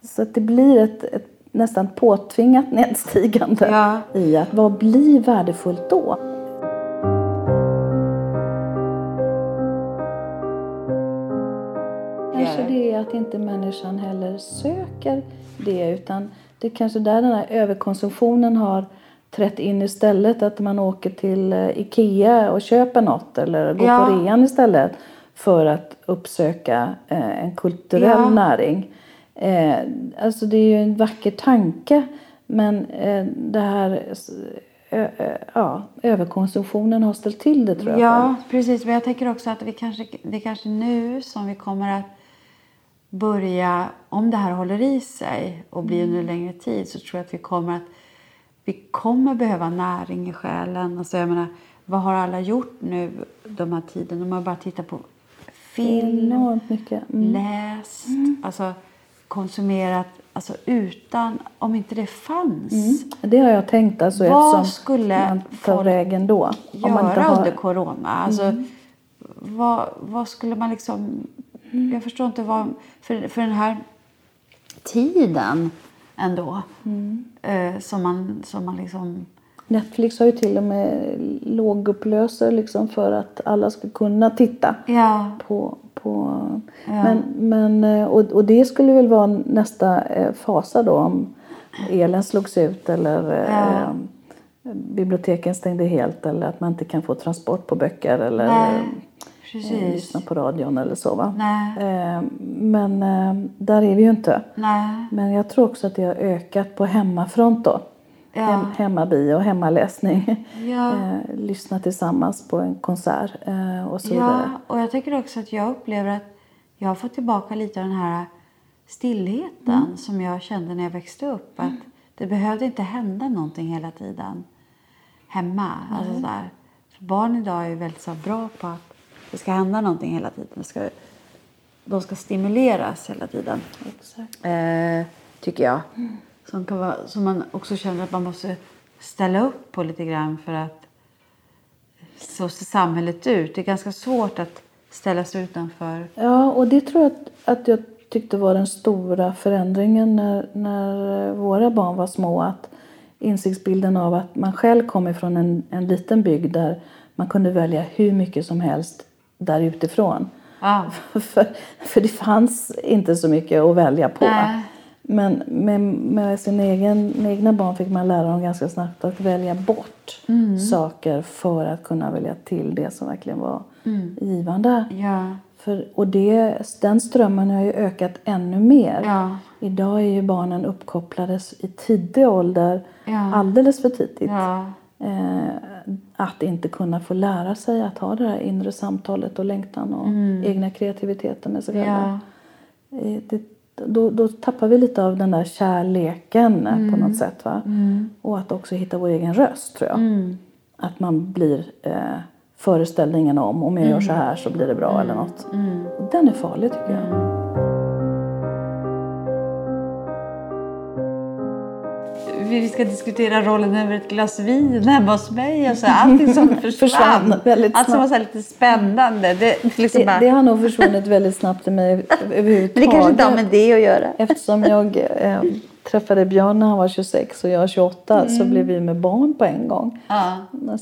Speaker 2: Så att det blir ett, ett nästan påtvingat nedstigande
Speaker 1: Ja.
Speaker 2: i att vad blir värdefullt då? Kanske det är att inte människan heller söker det utan det är kanske där den här överkonsumtionen har trätt in istället. Att man åker till eh, Ikea och köper något eller går
Speaker 1: Ja.
Speaker 2: på rean istället för att uppsöka eh, en kulturell
Speaker 1: Ja.
Speaker 2: näring. Eh, alltså det är ju en vacker tanke men det här ja, överkonsumtionen har ställt till det tror jag.
Speaker 1: Ja, precis. Men jag tänker också att vi kanske, det kanske nu som vi kommer att börja, om det här håller i sig och blir under längre tid så tror jag att vi kommer att vi kommer behöva näring i själen. Alltså jag menar, vad har alla gjort nu de här tiden? De har bara tittat på film,
Speaker 2: Enormt mycket. Mm.
Speaker 1: läst, alltså konsumerat, alltså utan, om inte det fanns.
Speaker 2: Det har jag tänkt alltså
Speaker 1: Vad skulle
Speaker 2: man tar vägen då. Om man inte
Speaker 1: göra
Speaker 2: har...
Speaker 1: under corona? Alltså, vad, vad skulle man liksom... Jag förstår inte vad... För, för den här tiden ändå eh, som man, som man liksom...
Speaker 2: Netflix har ju till och med lågupplöser liksom för att alla ska kunna titta
Speaker 1: Ja,
Speaker 2: på... på... Men, men, eh, och, och det skulle väl vara nästa eh, fasa då om elen slogs ut eller eh,
Speaker 1: Ja.
Speaker 2: biblioteken stängde helt eller att man inte kan få transport på böcker eller
Speaker 1: Nej,
Speaker 2: eh,
Speaker 1: precis.
Speaker 2: lyssna på radion eller så. Va? Eh, men eh, där är vi ju inte.
Speaker 1: Nej.
Speaker 2: Men jag tror också att det har ökat på hemmafront då.
Speaker 1: Ja.
Speaker 2: Hem, hemmabio, hemmaläsning.
Speaker 1: Ja.
Speaker 2: Eh, lyssna tillsammans på en konsert eh, och så vidare.
Speaker 1: Ja, och jag tycker också att jag upplever att jag har fått tillbaka lite av den här stillheten
Speaker 2: Mm.
Speaker 1: som jag kände när jag växte upp. Att det behövde inte hända någonting hela tiden hemma. Alltså sådär. För barn idag är väldigt så bra på att det ska hända någonting hela tiden. Det ska, de ska stimuleras hela tiden.
Speaker 2: Exakt.
Speaker 1: Eh, tycker jag. Som, kan vara, som man också känner att man måste ställa upp på lite grann för att så ser samhället ut. Det är ganska svårt att ställa sig utanför.
Speaker 2: Ja, och det tror jag att, att jag tyckte var den stora förändringen när, när våra barn var små. Att insiktsbilden av att man själv kom ifrån en, en liten bygd där man kunde välja hur mycket som helst där utifrån.
Speaker 1: Ja.
Speaker 2: för, för det fanns inte så mycket att välja på.
Speaker 1: Nej.
Speaker 2: Men med, med sin egen, egna barn fick man lära dem ganska snabbt att välja bort
Speaker 1: Mm.
Speaker 2: saker för att kunna välja till det som verkligen var
Speaker 1: Mm.
Speaker 2: givande.
Speaker 1: Ja.
Speaker 2: För, och det, den strömmen har ju ökat ännu mer.
Speaker 1: Ja.
Speaker 2: Idag är ju barnen uppkopplade i tidig ålder,
Speaker 1: Ja.
Speaker 2: alldeles för tidigt.
Speaker 1: Ja.
Speaker 2: Eh, att inte kunna få lära sig att ha det här inre samtalet och längtan och egna kreativiteten med sig själva.
Speaker 1: Ja.
Speaker 2: Eh, det, då, då tappar vi lite av den där kärleken eh, på något sätt. Va? Och att också hitta vår egen röst tror jag.
Speaker 1: Mm.
Speaker 2: Att man blir eh, föreställningen om om jag gör så här så blir det bra eller något. Den är farlig tycker jag.
Speaker 1: Vi ska diskutera rollen över ett glas vin hemma hos mig. Och så. Allting som försvann.
Speaker 2: Försvann väldigt
Speaker 1: Allt som var
Speaker 2: snabbt.
Speaker 1: så lite spännande. Det, liksom
Speaker 2: Det,
Speaker 1: bara,
Speaker 2: det har nog försvunnit väldigt snabbt i mig överhuvudtaget.
Speaker 1: men det kanske inte har med det att göra.
Speaker 2: Eftersom jag eh, träffade Björn när han var 26 och jag 28 så blev vi med barn på en gång.
Speaker 1: Ja.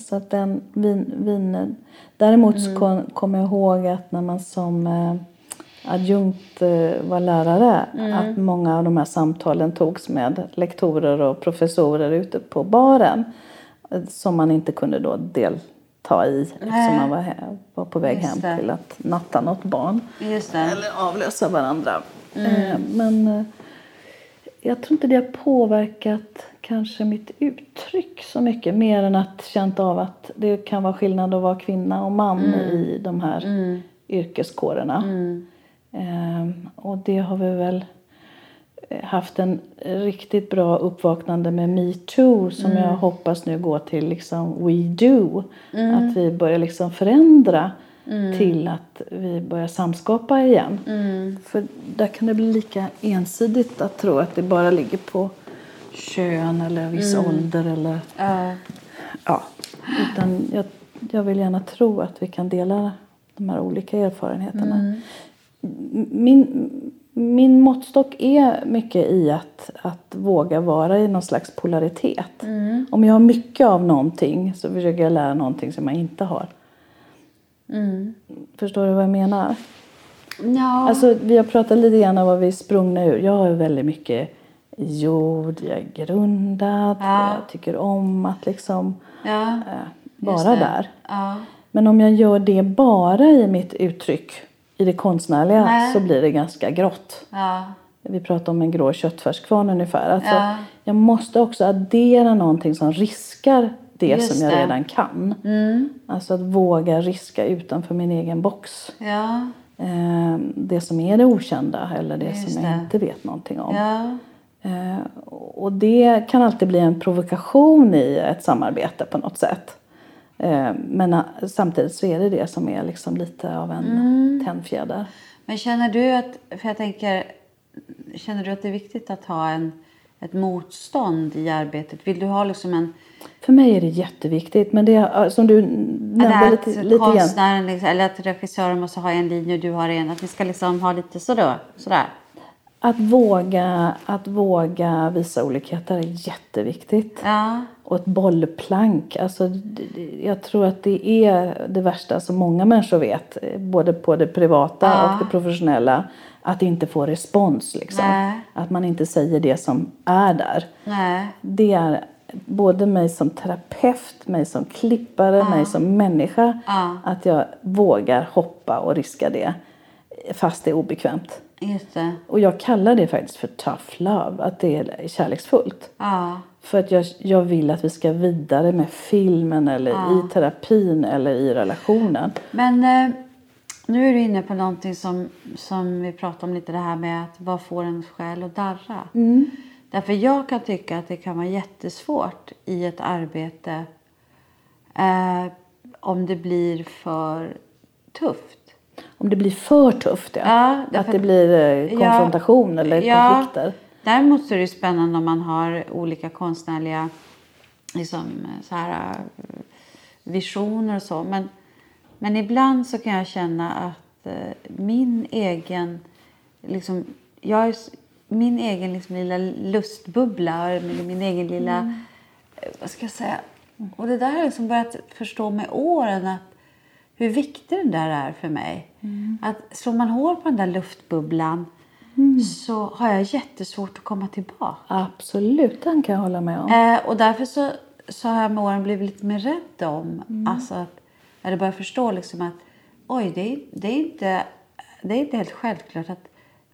Speaker 2: Så att den vin, vinen. Däremot så kom, kommer jag ihåg att när man som eh, adjunkt eh, var lärare att många av de här samtalen togs med lektorer och professorer ute på baren eh, som man inte kunde då delta i eftersom man var, he- var på väg
Speaker 1: Just
Speaker 2: hem
Speaker 1: det.
Speaker 2: till att natta något barn. Eller avlösa varandra. Eh, men jag tror inte det har påverkat kanske mitt uttryck så mycket. Mer än att känt av att det kan vara skillnad att vara kvinna och man i de här yrkeskårerna. Ehm, och det har vi väl eh, haft en riktigt bra uppvaknande med metoo som jag hoppas nu går till liksom we do. Att vi börjar liksom förändra till att vi börjar samskapa igen. För där kan det bli lika ensidigt att tro att det bara ligger på kön eller viss ålder eller
Speaker 1: Ja.
Speaker 2: ja. Utan jag, jag vill gärna tro att vi kan dela de här olika erfarenheterna. Min, min måttstock är mycket i att, att våga vara i någon slags polaritet. Om jag har mycket av någonting så försöker jag lära någonting som jag inte har. Förstår du vad jag menar?
Speaker 1: Ja.
Speaker 2: Alltså, vi har pratat lite grann om vad vi är sprungna ur. Jag har väldigt mycket jord, jag är grundad,
Speaker 1: Ja.
Speaker 2: jag tycker om att liksom
Speaker 1: ja. Just
Speaker 2: vara där.
Speaker 1: Ja.
Speaker 2: Men om jag gör det bara i mitt uttryck, i det konstnärliga,
Speaker 1: Nej.
Speaker 2: så blir det ganska grått.
Speaker 1: Ja.
Speaker 2: Vi pratar om en grå köttfärskvarn ungefär. Alltså,
Speaker 1: Ja.
Speaker 2: Jag måste också addera någonting som riskar det
Speaker 1: Just
Speaker 2: som jag
Speaker 1: det.
Speaker 2: redan kan.
Speaker 1: Mm.
Speaker 2: Alltså att våga riska utanför min egen box.
Speaker 1: Ja.
Speaker 2: Eh, det som är det okända eller det
Speaker 1: Just
Speaker 2: som jag
Speaker 1: det.
Speaker 2: inte vet någonting om.
Speaker 1: Ja.
Speaker 2: Eh, och det kan alltid bli en provokation i ett samarbete på något sätt. Eh, men eh, samtidigt så är det det som är liksom lite av en
Speaker 1: Mm.
Speaker 2: tändfjäder.
Speaker 1: Men känner du att, för jag tänker, känner du att det är viktigt att ha en, ett motstånd i arbetet? Vill du ha liksom en,
Speaker 2: För mig är det jätteviktigt. Men det som du nämnde lite,
Speaker 1: att
Speaker 2: lite
Speaker 1: konstnären liksom, eller att regissören måste ha en linje och du har en, att vi ska liksom ha lite sådär? sådär.
Speaker 2: Att våga, att våga visa olikheter är jätteviktigt.
Speaker 1: Ja.
Speaker 2: Och ett bollplank. Alltså, jag tror att det är det värsta som många människor vet. eh, Både på det privata
Speaker 1: Ja.
Speaker 2: och det professionella. Att inte få respons. Liksom.
Speaker 1: Nej.
Speaker 2: Att man inte säger det som är där.
Speaker 1: Nej.
Speaker 2: Det är både mig som terapeut, mig som klippare, mig som människa.
Speaker 1: Ja.
Speaker 2: Att jag vågar hoppa och riska det. Fast det är obekvämt. Och jag kallar det faktiskt för tough love, att det är kärleksfullt.
Speaker 1: Ja.
Speaker 2: För att jag, jag vill att vi ska vidare med filmen eller i terapin eller i relationen.
Speaker 1: Men eh, nu är du inne på någonting som, som vi pratade om lite det här med att vad får en själ att darra? Därför jag kan tycka att det kan vara jättesvårt i ett arbete eh, om det blir för tufft.
Speaker 2: Om det blir för tufft, ja.
Speaker 1: Ja,
Speaker 2: att
Speaker 1: därför-
Speaker 2: det blir eh, konfrontation eller
Speaker 1: Ja. Däremot så är det spännande om man har olika konstnärliga liksom, så här, eh, visioner och så. Men, men ibland så kan jag känna att eh, min egen, liksom, jag är, min egen liksom, lilla lustbubbla, eller min egen lilla, eh, vad ska jag säga, och det där har jag liksom börjat förstå med åren att hur viktig den där är för mig. Att slår man hål på den där luftbubblan så har jag jättesvårt att komma tillbaka.
Speaker 2: Absolut, den kan jag hålla med om.
Speaker 1: Eh, och därför så, så har jag med åren blivit lite mer rädd om, alltså att jag börjar förstå liksom att oj, det är, det är, inte, det är inte helt självklart att,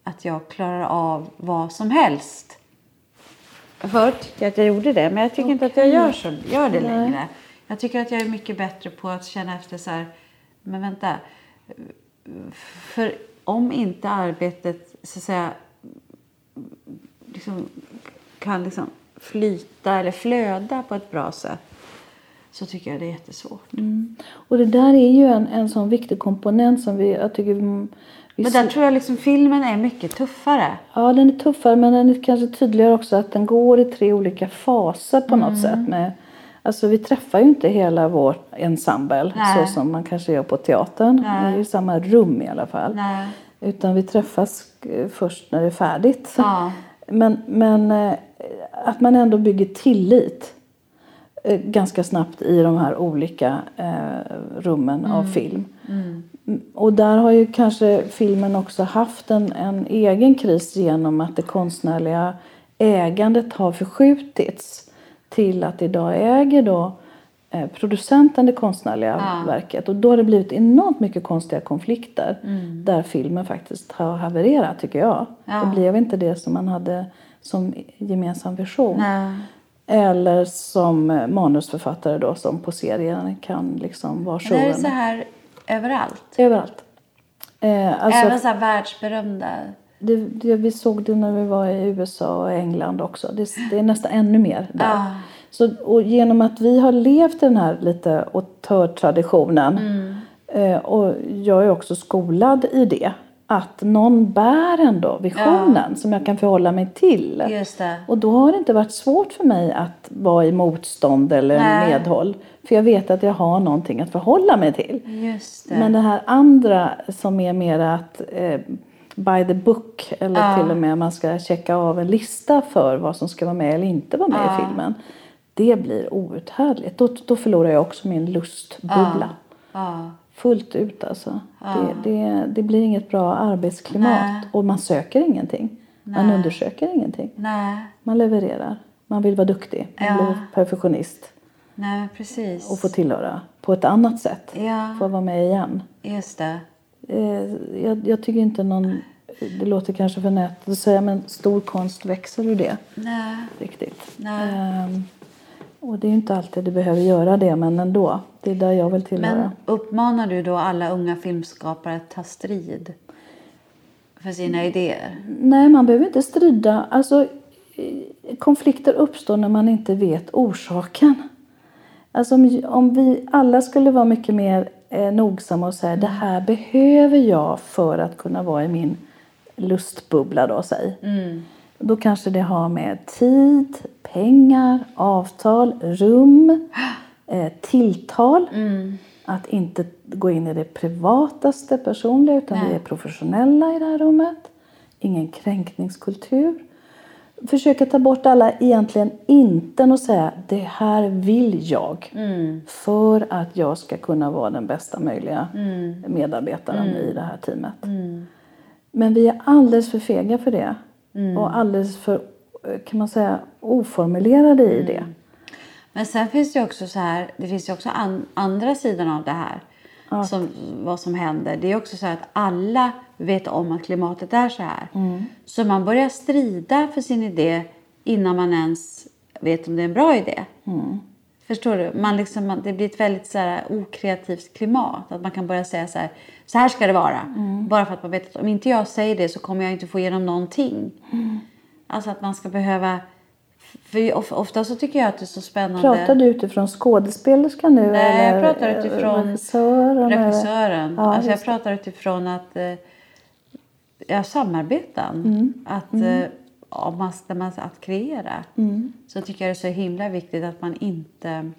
Speaker 1: att jag klarar av vad som helst. Förut tyckte jag att jag gjorde det, men jag tycker inte att jag gör, så, gör det längre. Jag tycker att jag är mycket bättre på att känna efter så här, men vänta. För om inte arbetet så att säga liksom, kan liksom flyta eller flöda på ett bra sätt så tycker jag det är jättesvårt.
Speaker 2: Och det där är ju en, en sån viktig komponent som vi, jag tycker mm, vi
Speaker 1: Men där tror jag liksom filmen är mycket tuffare.
Speaker 2: Ja, den är tuffare men den är kanske tydligare också att den går i tre olika faser på
Speaker 1: Mm.
Speaker 2: något sätt. Med, alltså vi träffar ju inte hela vår ensemble
Speaker 1: Nej.
Speaker 2: så som man kanske gör på teatern. Det är ju i samma rum i alla fall.
Speaker 1: Nej.
Speaker 2: Utan vi träffas eh, först när det är färdigt.
Speaker 1: Ja.
Speaker 2: Men, men eh, att man ändå bygger tillit eh, ganska snabbt i de här olika rummen av film. Mm, Och där har ju kanske filmen också haft en, en egen kris genom att det konstnärliga ägandet har förskjutits till att idag äger då eh, producenten det konstnärliga verket. Och då har det blivit enormt mycket konstiga konflikter där filmen faktiskt har havererat tycker jag. Det blev inte det som man hade som gemensam vision.
Speaker 1: Nej.
Speaker 2: Eller som manusförfattare då som på serien kan liksom vara
Speaker 1: Men det är
Speaker 2: showen.
Speaker 1: så här överallt.
Speaker 2: Överallt. Eh, alltså,
Speaker 1: Även så här världsberömda.
Speaker 2: Det, det, vi såg det när vi var i USA och England också. Det, det är nästan ännu mer där.
Speaker 1: Ja.
Speaker 2: Så, och genom att vi har levt den här lite auteurtraditionen eh, och jag är också skolad i det. Att någon bär ändå visionen som jag kan förhålla mig till. Och då har det inte varit svårt för mig att vara i motstånd eller
Speaker 1: Nej.
Speaker 2: medhåll. För jag vet att jag har någonting att förhålla mig till.
Speaker 1: Det.
Speaker 2: Men det här andra som är mer att eh, by the book eller till och med man ska checka av en lista för vad som ska vara med eller inte vara med i filmen. Det blir outhärdligt. Då, då förlorar jag också min lustbubbla.
Speaker 1: ja.
Speaker 2: Fullt ut alltså. Det, det, det blir inget bra arbetsklimat
Speaker 1: Nej.
Speaker 2: och man söker ingenting. Man undersöker ingenting.
Speaker 1: Nej.
Speaker 2: Man levererar. Man vill vara duktig. Man
Speaker 1: Ja.
Speaker 2: blir perfektionist.
Speaker 1: Nej, precis.
Speaker 2: Och få tillhöra på ett annat sätt.
Speaker 1: Ja.
Speaker 2: Få vara med igen.
Speaker 1: Just det.
Speaker 2: Eh, jag, jag tycker inte någon... Det låter kanske för nätet att säga men stor konst växer ur det.
Speaker 1: Nej.
Speaker 2: Riktigt.
Speaker 1: Nej.
Speaker 2: Ehm, och det är ju inte alltid det behöver göra det men ändå. Det är där jag vill tillhöra.
Speaker 1: Men uppmanar du då alla unga filmskapare att ta strid för sina idéer?
Speaker 2: Nej, man behöver inte strida. Alltså, eh, konflikter uppstår när man inte vet orsaken. Alltså om, om vi alla skulle vara mycket mer eh, nogsamma och säga det här behöver jag för att kunna vara i min lustbubbla då, säg. Då kanske det har med tid, pengar, avtal, rum, eh, tilltal. Att inte gå in i det privataste personliga utan vi är professionella i det här rummet. Ingen kränkningskultur. Försöka ta bort alla egentligen inten och säga det här vill jag. För att jag ska kunna vara den bästa möjliga medarbetaren i det här teamet. Men vi är alldeles för fega för det. Och alldeles för, kan man säga, oformulerade i det.
Speaker 1: Men sen finns det också så här, det finns ju också an, andra sidan av det här. som, vad som händer. Det är också så att alla vet om att klimatet är så här. Så man börjar strida för sin idé innan man ens vet om det är en bra idé. Förstår du? Man liksom, det blir ett väldigt så här, okreativt klimat. Att man kan börja säga så här, så här ska det vara. Bara för att man vet att om inte jag säger det så kommer jag inte få igenom någonting. Alltså att man ska behöva... För of- ofta så tycker jag att det är så spännande.
Speaker 2: Pratar du utifrån skådespelerskan nu?
Speaker 1: Nej, jag
Speaker 2: eller
Speaker 1: pratar utifrån
Speaker 2: regissören?
Speaker 1: regissören.
Speaker 2: Ja,
Speaker 1: alltså jag pratar utifrån att eh, ja, samarbeten.
Speaker 2: Mm.
Speaker 1: Att, eh, om man, när man, att kreera.
Speaker 2: Mm.
Speaker 1: Så tycker jag det är så himla viktigt att man inte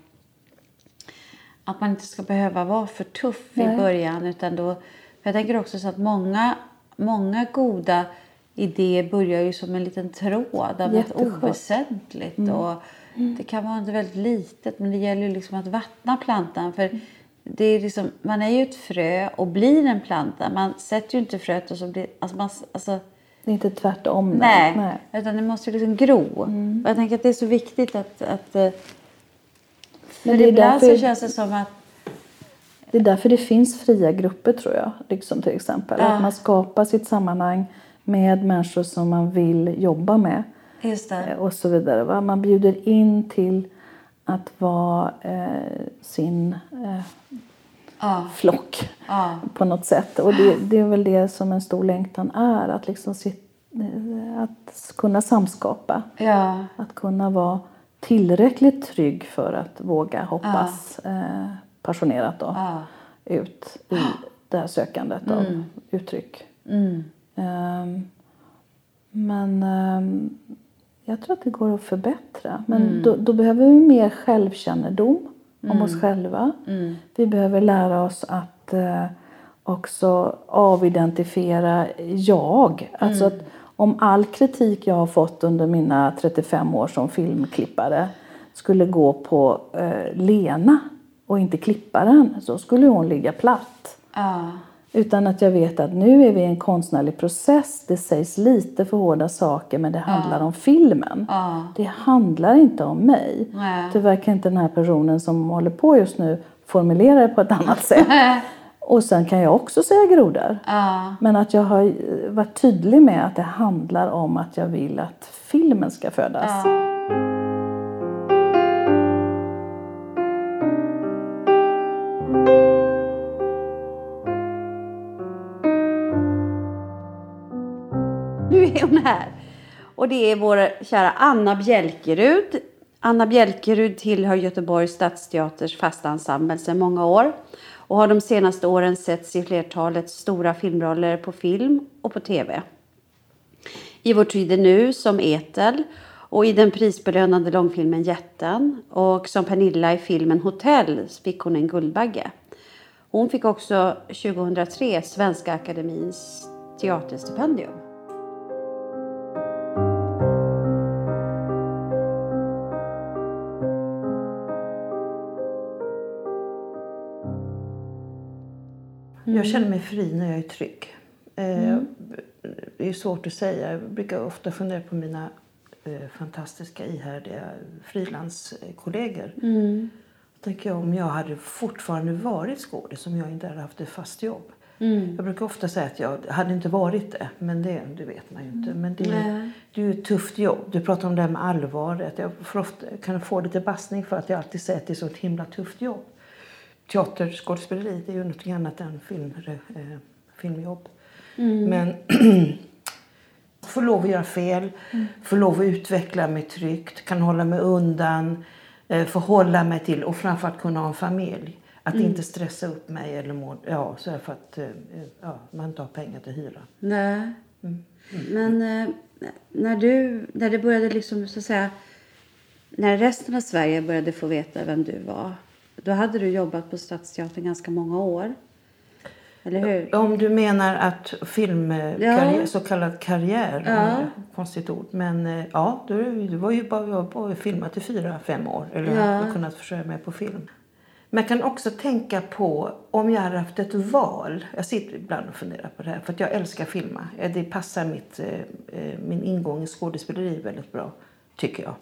Speaker 1: att man inte ska behöva vara för tuff
Speaker 2: Nej.
Speaker 1: i början. Utan då, jag tänker också så att många, många goda idéer börjar ju som en liten tråd av något
Speaker 2: Jätteskönt. Mm.
Speaker 1: oväsentligt. Och det kan vara något väldigt litet men det gäller ju liksom att vattna plantan. För det är liksom, man är ju ett frö och blir en planta. Man sätter ju inte fröet och så blir... Alltså man, alltså,
Speaker 2: Det är inte tvärtom.
Speaker 1: nej,
Speaker 2: nej.
Speaker 1: utan det måste ju liksom gro.
Speaker 2: Mm.
Speaker 1: Jag tänker att det är så viktigt att... att eh, för
Speaker 2: Men det är
Speaker 1: ibland
Speaker 2: därför-
Speaker 1: så känns det som att...
Speaker 2: Det är därför det finns fria grupper tror jag. Liksom till exempel.
Speaker 1: Ja.
Speaker 2: Att man skapar sitt sammanhang med människor som man vill jobba med.
Speaker 1: Just det.
Speaker 2: eh, Och så vidare. Va? Man bjuder in till att vara eh, sin eh,
Speaker 1: Ja,
Speaker 2: flock
Speaker 1: ja,
Speaker 2: på något sätt. Och det, det är väl det som en stor längtan är. Att, liksom sit, eh, att kunna samskapa.
Speaker 1: ja,
Speaker 2: Att kunna vara tillräckligt trygg för att våga hoppas eh, passionerat då, ut i det här sökandet av uttryck.
Speaker 1: Mm.
Speaker 2: Ehm, men ehm, jag tror att det går att förbättra. Men då, då behöver vi mer självkännedom om oss själva. Vi behöver lära oss att eh, också avidentifiera jag. Alltså att om all kritik jag har fått under mina 35 år som filmklippare skulle gå på eh, Lena och inte klipparen så skulle hon ligga platt.
Speaker 1: ja.
Speaker 2: Utan att jag vet att nu är vi i en konstnärlig process. Det sägs lite för hårda saker men det handlar om filmen.
Speaker 1: Ja.
Speaker 2: Det handlar inte om mig.
Speaker 1: Nej.
Speaker 2: Tyvärr kan inte den här personen som håller på just nu formulera det på ett annat sätt. Och sen kan jag också säga grodor.
Speaker 1: ja.
Speaker 2: Men att jag har eh, varit tydlig med att det handlar om att jag vill att filmen ska födas.
Speaker 1: Nu är här. Och det är vår kära Anna Bjälkerud. Anna Bjälkerud tillhör Göteborgs stadsteaters fasta ensemble sedan många år och har de senaste åren setts i flertalet stora filmroller på film och på tv. I Vår tid är nu som Etel och i den prisbelönade långfilmen Jätten och som Pernilla i filmen Hotell fick hon en Guldbagge. Hon fick också 2003 Svenska Akademins teaterstipendium.
Speaker 3: Jag känner mig fri när jag är trygg. Eh, Det är svårt att säga. Jag brukar ofta fundera på mina eh, fantastiska ihärdiga frilanskollegor. Tänker jag om jag hade fortfarande varit skådis om jag inte hade haft ett fast jobb. Jag brukar ofta säga att jag hade inte varit det, men det, det vet man ju inte. Men det, är- det är ju ett tufft jobb. Du pratar om det här med allvar. Att jag ofta, kan få lite bassning för att jag alltid säger att det är så ett himla tufft jobb. Teaterskådespeleri det är ju något annat än film, eh, filmjobb. Men få lov att göra fel, få lov att utveckla mig tryggt, kan hålla mig undan, eh, få hålla mig till och framförallt kunna ha en familj. Att inte stressa upp mig eller må, ja, så för att eh, ja, man inte har pengar till hyra.
Speaker 1: Nej. Men eh, när, du, när det började liksom så att säga, när resten av Sverige började få veta vem du var, då hade du jobbat på Stadsteatern ganska många år. Eller hur?
Speaker 3: Om du menar att filmkarriär,
Speaker 1: Ja.
Speaker 3: så kallad karriär,
Speaker 1: Ja.
Speaker 3: konstigt ord. Men eh, ja, du, du var ju bara, jag bara filmat i fyra, fem år. Eller
Speaker 1: Ja.
Speaker 3: hade kunnat försörja mig på film. Men jag kan också tänka på om jag hade haft ett val. Jag sitter ibland och funderar på det här. För att jag älskar att filma. Eh, Det passar mitt, eh, min ingång i skådespeleri väldigt bra, tycker jag.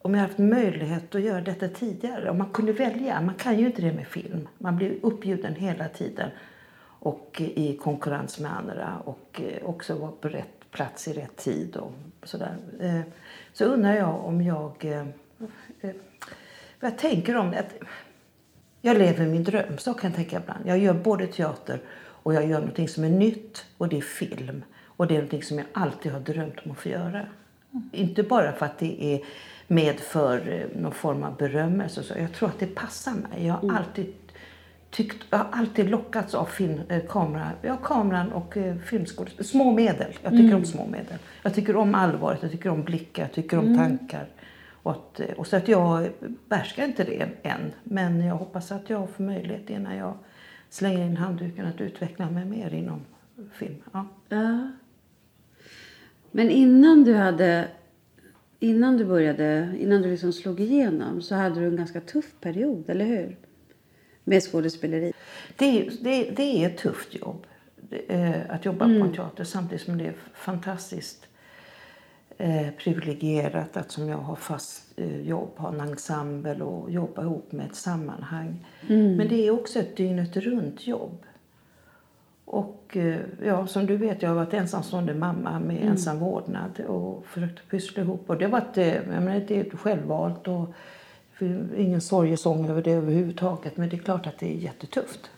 Speaker 3: Eh, om jag haft möjlighet att göra detta tidigare. Om man kunde välja. Man kan ju inte det med film. Man blir uppbjuden hela tiden. Och i konkurrens med andra. Och eh, också vara på rätt plats i rätt tid. Och sådär. Eh, så undrar jag om jag... eh, eh, Vad jag tänker om det. Jag lever min dröm. Så kan jag tänka ibland. Jag gör både teater och jag gör någonting som är nytt. Och det är film. Och det är någonting som jag alltid har drömt om att få göra. Inte bara för att det är medför eh, någon form av berömmelse. Så. Jag tror att det passar mig. Jag har alltid tyckt, jag har alltid lockats av film, eh, kamera, ja, kameran och eh, filmskådespel. Små medel. Jag tycker om små medel. Jag tycker om allvaret, jag tycker om blickar, jag tycker om tankar. Och, att, eh, och så att jag behärskar inte det än. Men jag hoppas att jag får möjlighet innan jag slänger in handduken att utveckla mig mer inom film. Ja.
Speaker 1: Ja. Men innan du hade... Innan du började, innan du liksom slog igenom så hade du en ganska tuff period, eller hur? Med skådespeleri.
Speaker 3: Det, det, det är ett tufft jobb eh, att jobba på en teater samtidigt som det är fantastiskt eh, privilegierat att som jag har fast eh, jobb, ha en ensemble och jobba ihop med ett sammanhang. Men det är också ett dygnet runt jobb. Och eh, ja, som du vet, jag har varit ensamstående mamma med ensam vårdnad och försökt pyssla ihop. Och det har varit, eh, jag menar, det är självvalt och ingen sorgesång över det överhuvudtaget. Men det är klart att det är jättetufft.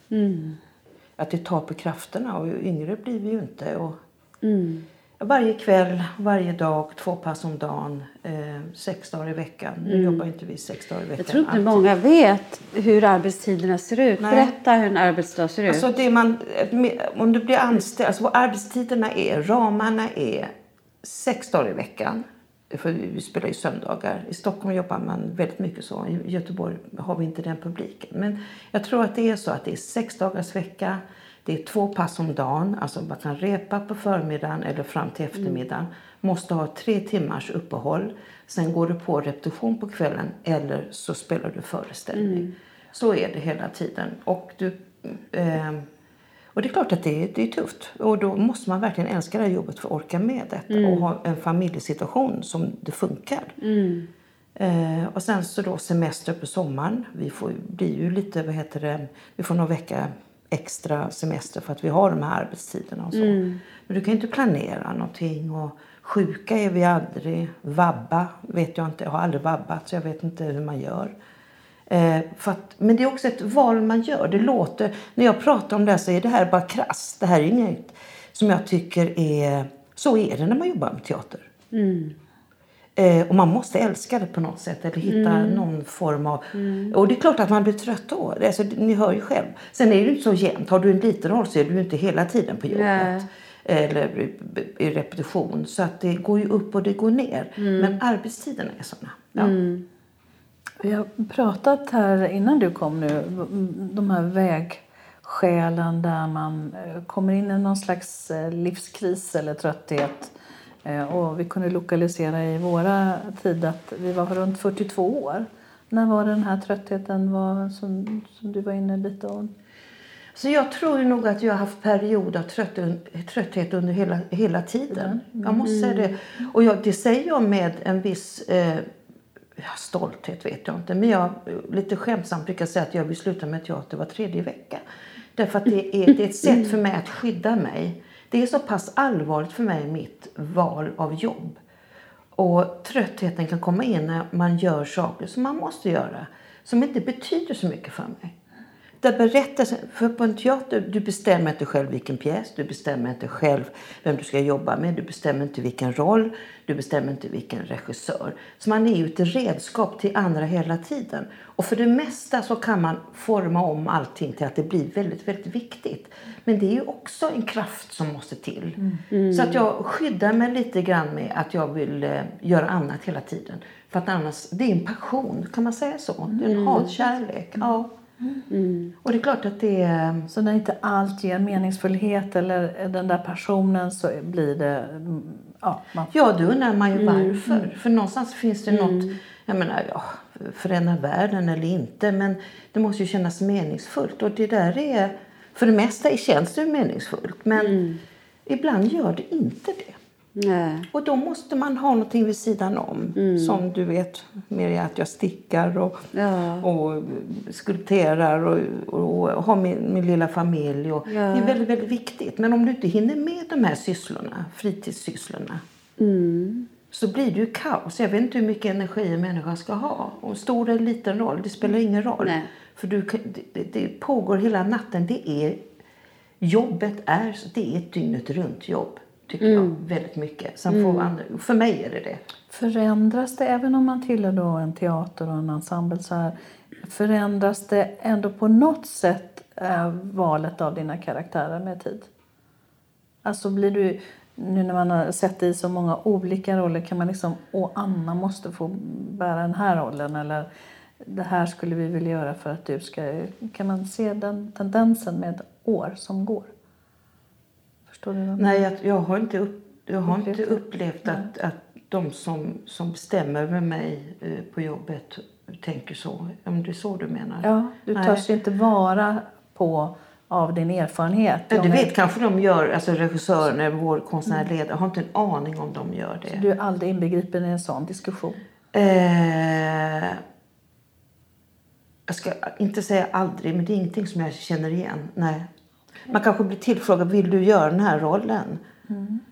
Speaker 3: Att det tar på krafterna och yngre blir vi ju inte. Och Varje kväll, varje dag, två pass om dagen, eh, sex dagar i veckan. Nu jobbar inte vi sex dagar i veckan.
Speaker 1: Jag tror inte
Speaker 3: alltid.
Speaker 1: många vet hur arbetstiderna ser ut.
Speaker 3: Nej.
Speaker 1: Berätta hur en arbetsdag ser ut.
Speaker 3: Alltså det man, om du blir anställd, alltså vad arbetstiderna är, ramarna är sex dagar i veckan. För vi spelar ju söndagar. I Stockholm jobbar man väldigt mycket så. I Göteborg har vi inte den publiken. Men jag tror att det är så att det är sex dagars vecka. Det är två pass om dagen. Alltså man kan repa på förmiddagen eller fram till eftermiddagen. Måste ha tre timmars uppehåll. Sen går du på repetition på kvällen eller så spelar du föreställning. Så är det hela tiden. Och du... Eh, och det är klart att det är, det är tufft. Och då måste man verkligen älska det här jobbet för att orka med detta. Och ha en familjesituation som det funkar. Eh, och sen så då semester på sommaren. Vi får, blir ju lite, vad heter det, vi får någon vecka extra semester för att vi har de här arbetstiderna och så. Men du kan ju inte planera någonting. Och sjuka är vi aldrig. Vabba vet jag inte. Jag har aldrig vabbat så jag vet inte hur man gör. Eh, att, men det är också ett val man gör. Det låter, när jag pratar om det här så är det här bara krasst. Det här är inget som jag tycker är... Så är det när man jobbar med teater. Eh, och man måste älska det på något sätt eller hitta någon form av... Och det är klart att man blir trött då. Det- Alltså, ni hör ju själv. Sen är det ju inte så jämnt. Har du en liten roll så är du ju inte hela tiden på jobbet.
Speaker 1: Nej.
Speaker 3: Eller i- repetition. Så att det går ju upp och det går ner. Men arbetstiderna är såna. Ja.
Speaker 2: Vi har pratat här innan du kom nu, de här vägskälen där man eh, kommer in i någon slags eh, livskris eller trötthet. Eh, Och vi kunde lokalisera i våra tid att vi var runt 42 år. När var den här tröttheten var, som, som du var inne lite om?
Speaker 3: Så jag tror nog att jag har haft perioder av trött, trötthet under hela, hela tiden. Jag måste säga det. Och jag, det säger jag med en viss eh, stolthet, vet jag inte. Men jag lite skämtsamt brukar säga att jag vill sluta med teater var tredje vecka. Därför att det är, det är ett sätt för mig att skydda mig. Det är så pass allvarligt för mig, mitt val av jobb. Och tröttheten kan komma in när man gör saker som man måste göra. Som inte betyder så mycket för mig. Där berättelsen, för på en teater, du bestämmer inte själv vilken pjäs, du bestämmer inte själv vem du ska jobba med, du bestämmer inte vilken roll, du bestämmer inte vilken regissör. Så man är ju ett redskap till andra hela tiden. Och för det mesta så kan man forma om allting till att det blir väldigt, väldigt viktigt. Men det är ju också en kraft som måste till. Så att jag skyddar mig lite grann med att jag vill eh, göra annat hela tiden. För att annars, det är en passion, kan man säga så? Det är en hatkärlek. Ja. Och det är klart att det är...
Speaker 2: Så när inte allt ger meningsfullhet eller den där passionen så blir det... mm, Ja, man
Speaker 3: Ja, då undrar man ju varför. För någonstans finns det något, jag menar, ja, förändra världen eller inte, men det måste ju kännas meningsfullt. Och det där är, för det mesta känns det meningsfullt, men ibland gör det inte det.
Speaker 1: Nej.
Speaker 3: Och då måste man ha någonting vid sidan om. Som du vet, Mirja, att jag stickar och,
Speaker 1: Ja.
Speaker 3: och skulpterar och, och, och har min, min lilla familj. Och Det är väldigt, väldigt viktigt. Men om du inte hinner med de här sysslorna, fritidssysslorna,
Speaker 1: Mm.
Speaker 3: så blir det ju kaos. Jag vet inte hur mycket energi en människa ska ha. Och stor eller liten roll, det spelar ingen roll.
Speaker 1: Nej.
Speaker 3: För du, det, det pågår hela natten. Det är, jobbet är, det är ett dygnet runt jobb. Tycker jag väldigt mycket. Sen får andra, för mig är det det.
Speaker 2: Förändras det, även om man tillhör då en teater och en ensemble, så här, förändras det ändå på något sätt eh, valet av dina karaktärer med tid? Alltså blir du, nu när man har sett dig i så många olika roller, kan man liksom, åh Anna måste få bära den här rollen eller det här skulle vi vilja göra för att du ska, kan man se den tendensen med år som går? Förstår du? vad?
Speaker 3: Nej, jag, jag har inte, upp, jag har inte
Speaker 2: Upplevt det?
Speaker 3: upplevt att, att de som, som bestämmer med mig eh, på jobbet tänker så. Om det är så du menar?
Speaker 2: Ja, du
Speaker 3: Nej.
Speaker 2: törs inte vara på av din erfarenhet.
Speaker 3: Ja, det
Speaker 2: De är-
Speaker 3: vet kanske de gör, alltså regissören, vår konstnärliga ledare. Jag har inte en aning om de gör det.
Speaker 2: Du är aldrig inbegripen i en sån diskussion.
Speaker 3: Eh, jag ska inte säga aldrig, men det är ingenting som jag känner igen. Nej. Man kanske blir tillfrågad, vill du göra den här rollen?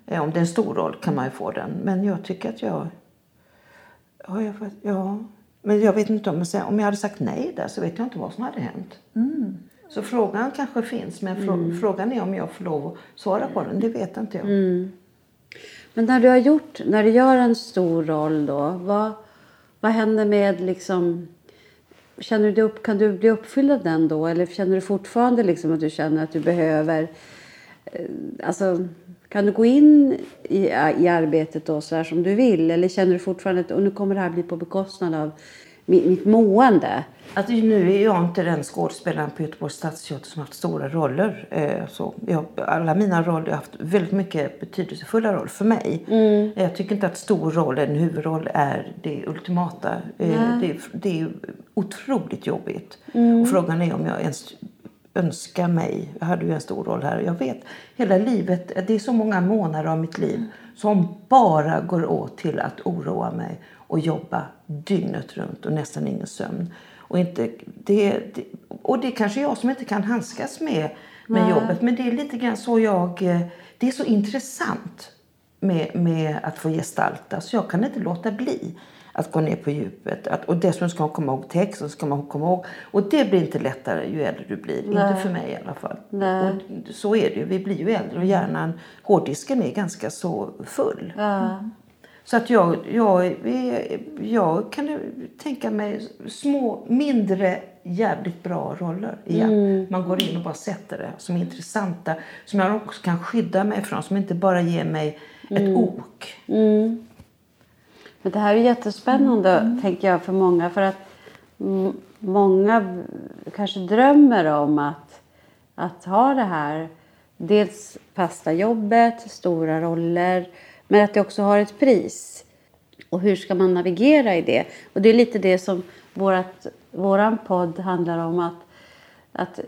Speaker 3: Eh, om det är en stor roll kan man ju få den. Men jag tycker att jag... Ja, jag, ja. Men jag vet inte om jag, om jag hade sagt nej där så vet jag inte vad som hade hänt. Så frågan kanske finns, men frå, frågan är om jag får lov att svara på den. Det vet inte jag.
Speaker 1: Men när du har gjort, när du gör en stor roll då, vad, vad händer med liksom, känner du dig upp, kan du bli uppfylld av den då? Eller känner du fortfarande liksom att du känner att du behöver, eh, alltså kan du gå in i, i arbetet då så här som du vill? Eller känner du fortfarande att och nu kommer det här bli på bekostnad av mitt, mitt mående?
Speaker 3: Att nu är jag inte den skådespelaren på Göteborgs stadsteater som haft stora roller. Eh, så jag, alla mina roller har haft väldigt mycket betydelsefulla roller för mig. Jag tycker inte att stor roll, en huvudroll, är det ultimata. Eh, det, är- det är otroligt jobbigt. Och frågan är om jag ens önskar mig, jag hade ju en stor roll här, jag vet hela livet, det är så många månader av mitt liv som bara går åt till att oroa mig och jobba dygnet runt och nästan ingen sömn. Och, inte, det, det, och det är kanske jag som inte kan handskas med, med jobbet men det är lite grann så jag, eh, det är så intressant med, med att få gestalta så jag kan inte låta bli att gå ner på djupet. Att, och dessutom ska man komma ihåg texten. Ska man komma ihåg, och det blir inte lättare ju äldre du blir. Inte för mig i alla fall.
Speaker 1: Nej.
Speaker 3: Och så är det ju. Vi blir ju äldre och hjärnan, hårddisken är ganska så full.
Speaker 1: Ja.
Speaker 3: Så att jag, jag, jag kan tänka mig små, mindre, jävligt bra roller igen. Man går in och bara sätter det som är intressanta. Som jag också kan skydda mig från. Som inte bara ger mig ett ok.
Speaker 1: Mm. Men det här är jättespännande tänker jag för många. För att mm, många kanske drömmer om att, att ha det här. Dels fasta jobbet, stora roller. Men att det också har ett pris. Och hur ska man navigera i det? Och det är lite det som vårat, våran podd handlar om. Att, att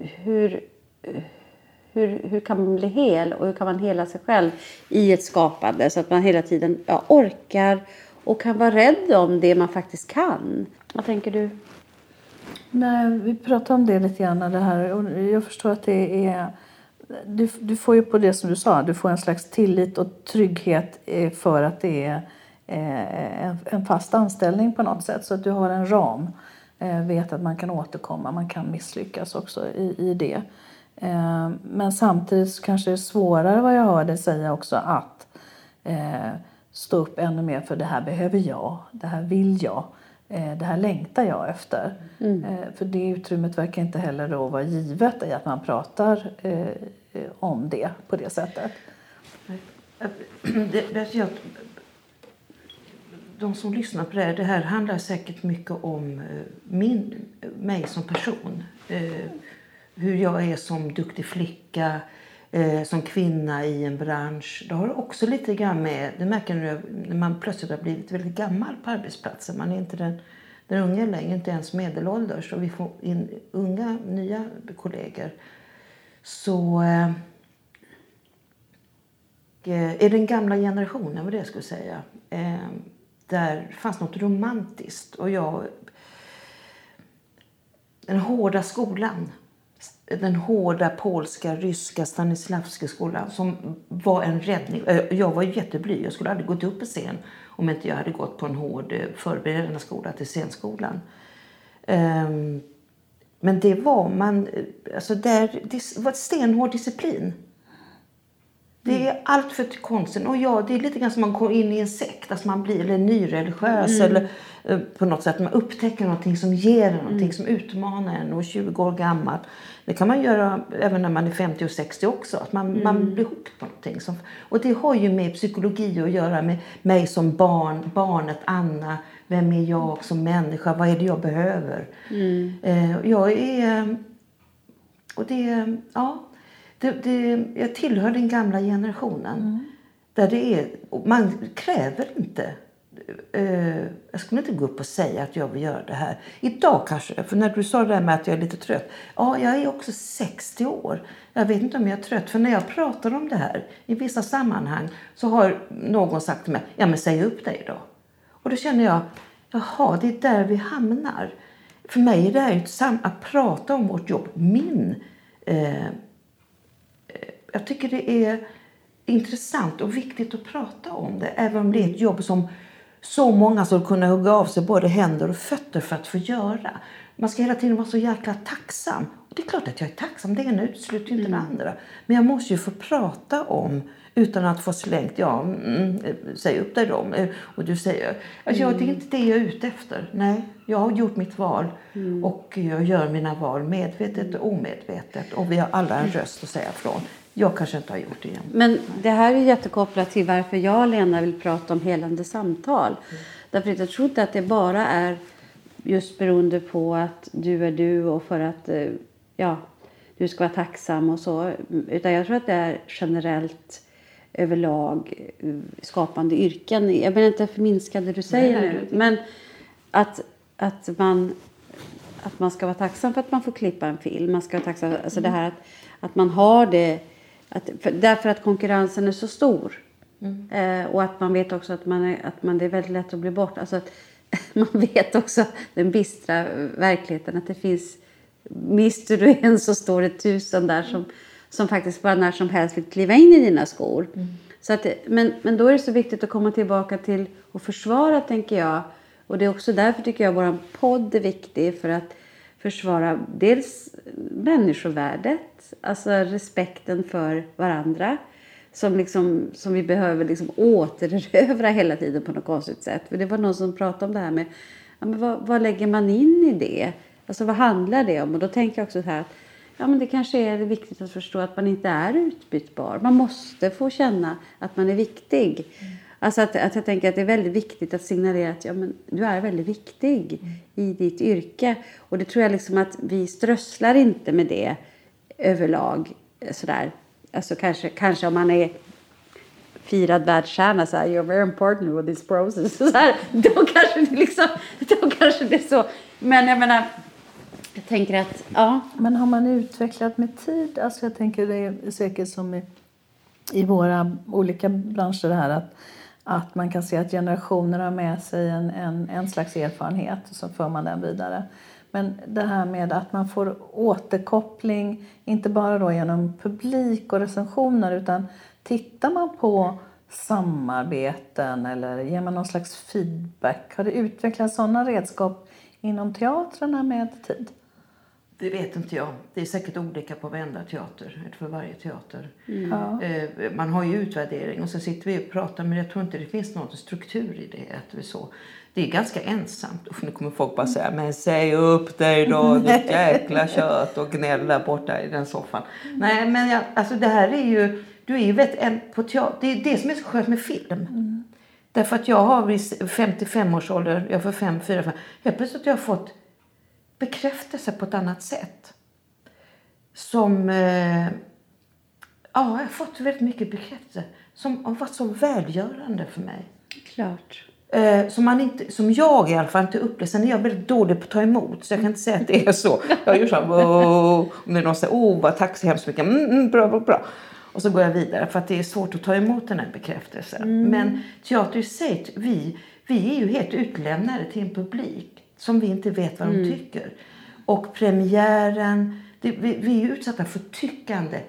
Speaker 1: hur, hur, hur kan man bli hel och hur kan man hela sig själv i ett skapande så att man hela tiden ja, orkar och kan vara rädd om det man faktiskt kan. Vad tänker du?
Speaker 2: Nej, vi pratade om det lite grann. Det här. Och jag förstår att det är... Du, du får ju på det som du sa, du får en slags tillit och trygghet eh, för att det är eh, en, en fast anställning på något sätt. Så att du har en ram. Eh, vet att man kan återkomma, man kan misslyckas också i, i det. Men samtidigt så kanske det är svårare vad jag hör dig säga också att stå upp ännu mer för det här behöver jag, det här vill jag. Eh, Det här längtar jag efter. Eh, För det utrymmet verkar inte heller då vara givet i att man pratar eh, om det på det sättet.
Speaker 3: Det, de som lyssnar på det här, det här handlar säkert mycket om min, mig som person. Hur jag är som duktig flicka, eh, som kvinna i en bransch. Det har också lite grann med, det märker nu när man plötsligt har blivit väldigt gammal på arbetsplatsen. Man är inte den, den unga längre, inte ens medelålders. Och vi får in unga, nya kollegor. Så... Eh, eh är i den gamla generationen, vad det jag skulle säga, eh, där fanns något romantiskt. Och jag... Den hårda skolan, den hårda polska, ryska Stanislavski-skolan som var en räddning. Eh, jag var jätteblyg, jag skulle aldrig gått upp på scen om inte jag hade gått på en hård eh, förberedande skola till scenskolan. Ehm, men det var man, eh, alltså där, det var stenhård disciplin. Det är allt för konsten. Och ja, det är lite grann som man går in i en sekt, alltså man blir eller nyreligiös eller eh, på något sätt man upptäcker någonting som ger en någonting som utmanar en och är 20 år gammal. Det kan man göra även när man är 50 och 60 också, att man, man blir hooked på någonting. Som, och det har ju med psykologi att göra, med mig som barn, barnet Anna, vem är jag som människa, vad är det jag behöver? Eh, jag är och det, ja, det, det, jag tillhör den gamla generationen. Där det är, man kräver inte. Eh, jag skulle inte gå upp och säga att jag vill göra det här. Idag kanske, för när du sa det där med att jag är lite trött. Ja, jag är också 60 år. Jag vet inte om jag är trött. För när jag pratar om det här i vissa sammanhang så har någon sagt till mig, ja men säg upp dig då. Och då känner jag, jaha, det är där vi hamnar. För mig är det här ju att prata om vårt jobb, min eh, jag tycker det är intressant och viktigt att prata om det. Även om det är ett jobb som så många skulle kunna hugga av sig både händer och fötter för att få göra. Man ska hela tiden vara så jäkla tacksam. Och det är klart att jag är tacksam, det ena utesluter inte det andra. Men jag måste ju få prata om utan att få slängt, ja, mm, säg upp dig då. Och du säger, alltså, ja, det är inte det jag är ute efter. Nej, jag har gjort mitt val och jag gör mina val medvetet och omedvetet. Och vi har alla en röst att säga från. Jag kanske inte har gjort det igen.
Speaker 1: Men det här är jättekopplat till varför jag och Lena vill prata om helande samtal. Därför att jag tror inte att det bara är just beroende på att du är du och för att eh, ja, du ska vara tacksam och så. Utan jag tror att det är generellt överlag eh, skapande yrken. Jag menar inte förminska det du säger
Speaker 3: Nej,
Speaker 1: nu. Men att, att, man, att man ska vara tacksam för att man får klippa en film. Man ska vara tacksam, alltså det här att, att man har det. Att, för, därför att konkurrensen är så stor. Eh, och att man vet också att, man är, att man, det är väldigt lätt att bli bort. Alltså att man vet också den bistra verkligheten. Att det finns, mister du en så står det tusen där som, som faktiskt bara när som helst vill kliva in i dina skor. Så att, men, men då är det så viktigt att komma tillbaka till och försvara, tänker jag. Och det är också därför tycker jag vår podd är viktig. För att försvara dels människovärdet, alltså respekten för varandra. Som, liksom, som vi behöver liksom återerövra hela tiden på något konstigt sätt. För det var någon som pratade om det här med ja, men vad, vad lägger man in i det? Alltså vad handlar det om? Och då tänker jag också så här att ja, men det kanske är viktigt att förstå att man inte är utbytbar. Man måste få känna att man är viktig. Mm. Alltså att, att jag tänker att det är väldigt viktigt att signalera att ja, men du är väldigt viktig i ditt yrke. Och det tror jag liksom att vi strösslar inte med det överlag. Sådär. Alltså kanske, kanske om man är firad världsstjärna så här, you're very important with this process. Så här, då kanske det liksom, då kanske det är så. Men jag menar, jag tänker att, ja.
Speaker 2: Men har man utvecklat med tid? Alltså jag tänker det är säkert som i, i våra olika branscher det här att, att man kan se att generationer har med sig en, en, en slags erfarenhet och så för man den vidare. Men det här med att man får återkoppling, inte bara då genom publik och recensioner utan tittar man på samarbeten eller ger man någon slags feedback? Har det utvecklats sådana redskap inom teatrarna med tid?
Speaker 3: Det vet inte jag. Det är säkert olika på varenda teater, eller för varje teater.
Speaker 2: Ja.
Speaker 3: Eh, Man har ju utvärdering och så sitter vi och pratar men jag tror inte det finns någon struktur i det. Att vi så. Det är ganska ensamt. Och nu kommer folk bara säga men säg upp dig då ditt jäkla kött och gnäll där borta i den soffan. Nej men jag, alltså det här är ju, du är ju vet, en, på teater, det är det som är så skönt med film. Därför att jag har vid 55 års ålder, jag får 5, 4, 5, helt plötsligt har jag fått bekräftelse på ett annat sätt. Som... Eh, ja, jag har fått väldigt mycket bekräftelse som har varit så välgörande för mig.
Speaker 1: Klart.
Speaker 3: Eh, som, man inte, som jag i alla fall inte upplevt. Sen är jag väldigt dålig på att ta emot så jag kan inte säga att det är så. Jag gör så här, "Wow." om det är någon säger vad tack så hemskt mycket, mm, mm, bra, bra, bra. Och så går jag vidare för att det är svårt att ta emot den här bekräftelsen.
Speaker 1: Mm.
Speaker 3: Men teater i sig, vi, vi är ju helt utlämnade till en publik som vi inte vet vad de
Speaker 1: Mm.
Speaker 3: tycker. Och premiären, det, vi, vi är utsatta för tyckande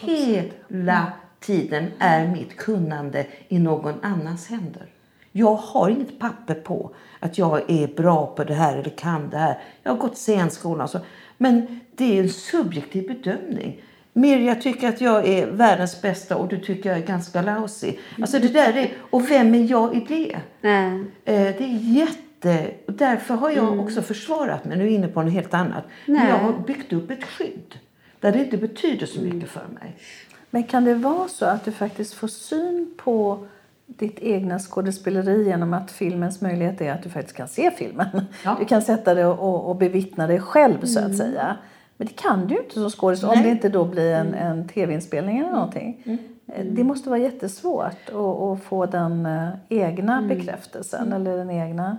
Speaker 3: hela tiden är mitt kunnande i någon annans händer. Jag har inget papper på att jag är bra på det här eller kan det här. Jag har gått scenskolan. Så. Men det är en subjektiv bedömning. Mirja tycker att jag är världens bästa och du tycker jag är ganska lousy. Alltså det där är, och vem är jag i det? Eh, Det är jätte... och Därför har jag också försvarat mig. Nu är jag inne på något helt annat. Men
Speaker 1: Nej.
Speaker 3: jag har byggt upp ett skydd. Där det inte betyder så mycket för mig.
Speaker 2: Men kan det vara så att du faktiskt får syn på ditt egna skådespeleri genom att filmens möjlighet är att du faktiskt kan se filmen?
Speaker 3: Ja.
Speaker 2: Du kan sätta dig och, och, bevittna det själv så att säga. Men det kan du ju inte som skådis om det inte då blir en, en tv-inspelning eller någonting. Eh, Det måste vara jättesvårt att, att få den eh, egna bekräftelsen eller den egna...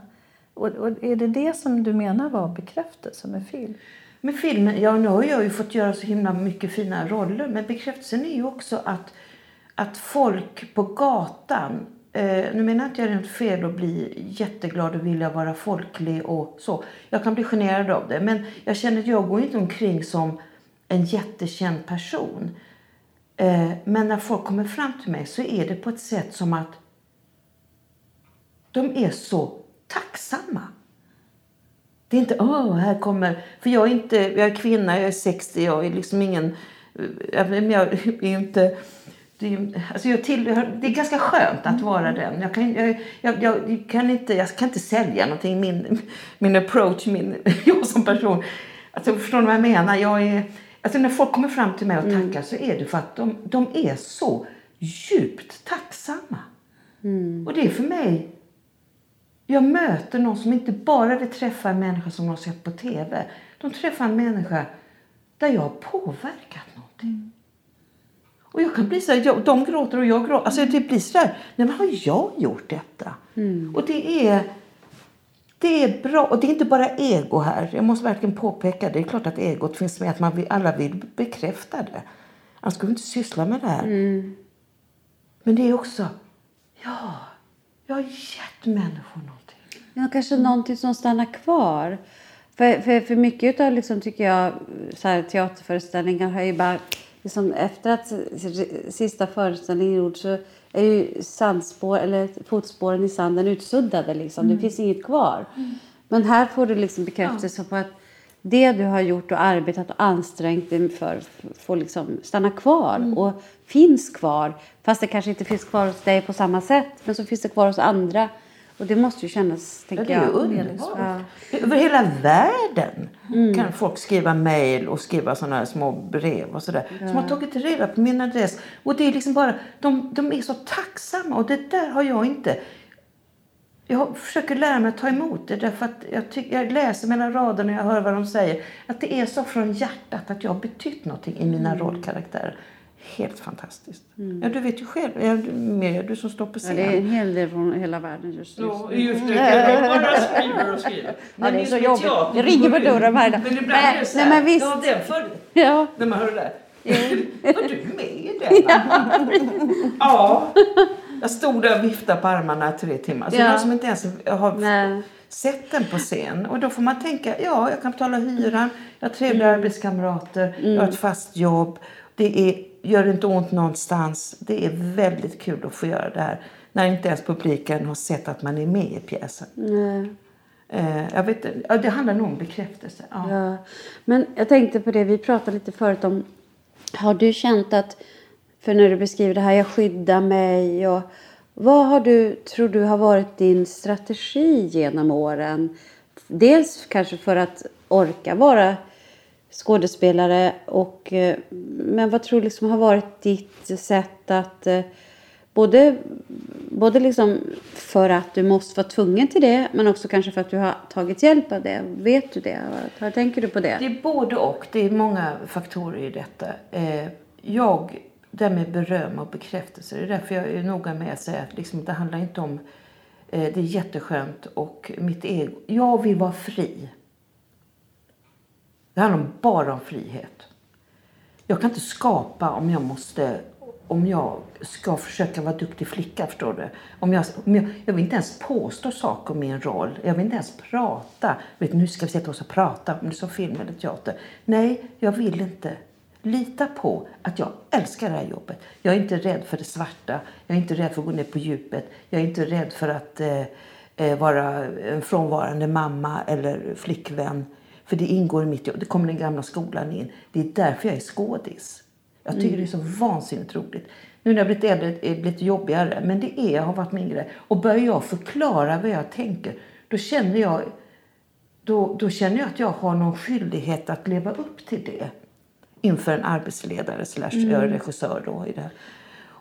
Speaker 2: Och, och är det det som du menar var bekräftelse med film?
Speaker 3: Med filmen, ja nu har jag ju fått göra så himla mycket fina roller. Men bekräftelsen är ju också att, att folk på gatan Eh, nu menar jag inte jag det är fel att bli jätteglad och vilja vara folklig och så. Jag kan bli generad av det. Men jag känner att jag går inte omkring som en jättekänd person. Eh, men när folk kommer fram till mig så är det på ett sätt som att de är så tacksamma. Det är inte, åh, här kommer... För jag är inte, jag är kvinna, jag är 60, jag är liksom ingen... Jag, är inte... Det är, alltså jag tillhör, det är ganska skönt att vara den. Jag kan, jag, jag, jag, kan inte, jag kan inte sälja någonting. Min, min approach, min, jag som person. Alltså, förstår ni vad jag menar? Jag är, alltså när folk kommer fram till mig och tackar så är det för att de, de är så djupt tacksamma. Och det är för mig jag möter någon som inte bara vill träffa en människa som de har sett på tv. De träffar en människa där jag har påverkat någonting. Och jag kan bli så här, jag, de gråter och jag gråter. Alltså det blir så där, nej men har jag gjort detta? Och det är, det är bra. Och det är inte bara ego här. Jag måste verkligen påpeka, det är klart att egot finns med, att man vill, alla vill bekräfta det. Annars skulle vi inte syssla med det här. Men det är också, ja, jag har gett människor någonting.
Speaker 1: Ja, kanske någonting som stannar kvar. För, för, för mycket av liksom, tycker jag, så här, teaterföreställningar har ju bara... Liksom, efter att sista föreställningen är gjord så är ju sandspår, eller fotspåren i sanden utsuddade. Liksom. Det finns inget kvar. Men här får du liksom bekräftelse på att det du har gjort och arbetat och ansträngt dig för får liksom stanna kvar och finns kvar. Fast det kanske inte finns kvar hos dig på samma sätt, men så finns det kvar hos andra. Och det måste ju kännas,
Speaker 3: Ja,
Speaker 1: tänker
Speaker 3: det är
Speaker 1: jag.
Speaker 3: underbart.
Speaker 1: Ja.
Speaker 3: Över hela världen kan folk skriva mejl och skriva såna här små brev och sådär. Som har tagit reda på min adress. Och det är liksom bara, de, de är så tacksamma och det där har jag inte. Jag försöker lära mig att ta emot det därför att jag, tyck, jag läser mellan raderna och jag hör vad de säger. Att det är så från hjärtat att jag har betytt någonting i mina rollkaraktärer. Helt fantastiskt. Ja, du vet ju själv. Ja, du- Mer du som står på
Speaker 1: Ja,
Speaker 3: scen.
Speaker 1: det är en hel del från hela världen just nu.
Speaker 3: Ja, just det. Jag bara skriver och skriver.
Speaker 1: Ja, det är så jobbigt. Det ringer på dörren varje dag.
Speaker 3: Men ibland
Speaker 1: Nej,
Speaker 3: är det så
Speaker 1: nej,
Speaker 3: här,
Speaker 1: men visst.
Speaker 3: Ja, den för,
Speaker 1: Ja.
Speaker 3: när man hör det där. Var du med i den? Ja. Jag stod där och viftade på armarna i tre timmar. Så
Speaker 1: Ja.
Speaker 3: någon som inte ens har
Speaker 1: Nej.
Speaker 3: sett den på scen. Och då får man tänka, ja, jag kan betala hyran, jag har trevliga
Speaker 1: Mm.
Speaker 3: arbetskamrater, jag har ett fast jobb. Det är, gör inte ont någonstans. Det är väldigt kul att få göra det här. När inte ens publiken har sett att man är med i pjäsen.
Speaker 1: Nej.
Speaker 3: Eh, jag vet, det handlar nog om bekräftelse. Ja.
Speaker 1: Ja. Men jag tänkte på det, vi pratade lite förut om... Har du känt att, för när du beskriver det här, jag skyddar mig och... Vad har du, tror du har varit din strategi genom åren? Dels kanske för att orka vara skådespelare. Och, eh, men vad tror du liksom har varit ditt sätt att... Eh, både, både liksom för att du måste vara tvungen till det men också kanske för att du har tagit hjälp av det. Vet du det? Hur tänker du på det?
Speaker 3: Det är både och. Det är många faktorer i detta. Eh, jag, det här med beröm och bekräftelse, det är därför jag är noga med att säga att liksom, det handlar inte om... Det är jätteskönt och mitt ego. Jag vill vara fri. Det handlar bara om frihet. Jag kan inte skapa om jag måste om jag ska försöka vara duktig flicka, förstår du. Om jag, om jag, jag vill inte ens påstå saker om min roll. Jag vill inte ens prata. Vet, nu ska vi sätta oss och prata om det som film eller teater. Nej, jag vill inte. Lita på att jag älskar det här jobbet. Jag är inte rädd för det svarta. Jag är inte rädd för att gå ner på djupet. Jag är inte rädd för att eh, eh, vara en frånvarande mamma eller flickvän. För det ingår i mitt jobb. Det kommer den gamla skolan in. Det är därför jag är skådis. Jag tycker det är så vansinnigt roligt. Nu när jag blivit äldre är det lite jobbigare. Men det är, jag har varit mindre. Och börjar jag förklara vad jag tänker. Då känner jag, då, då känner jag att jag har någon skyldighet att leva upp till det. Inför en arbetsledare slash regissör då i det.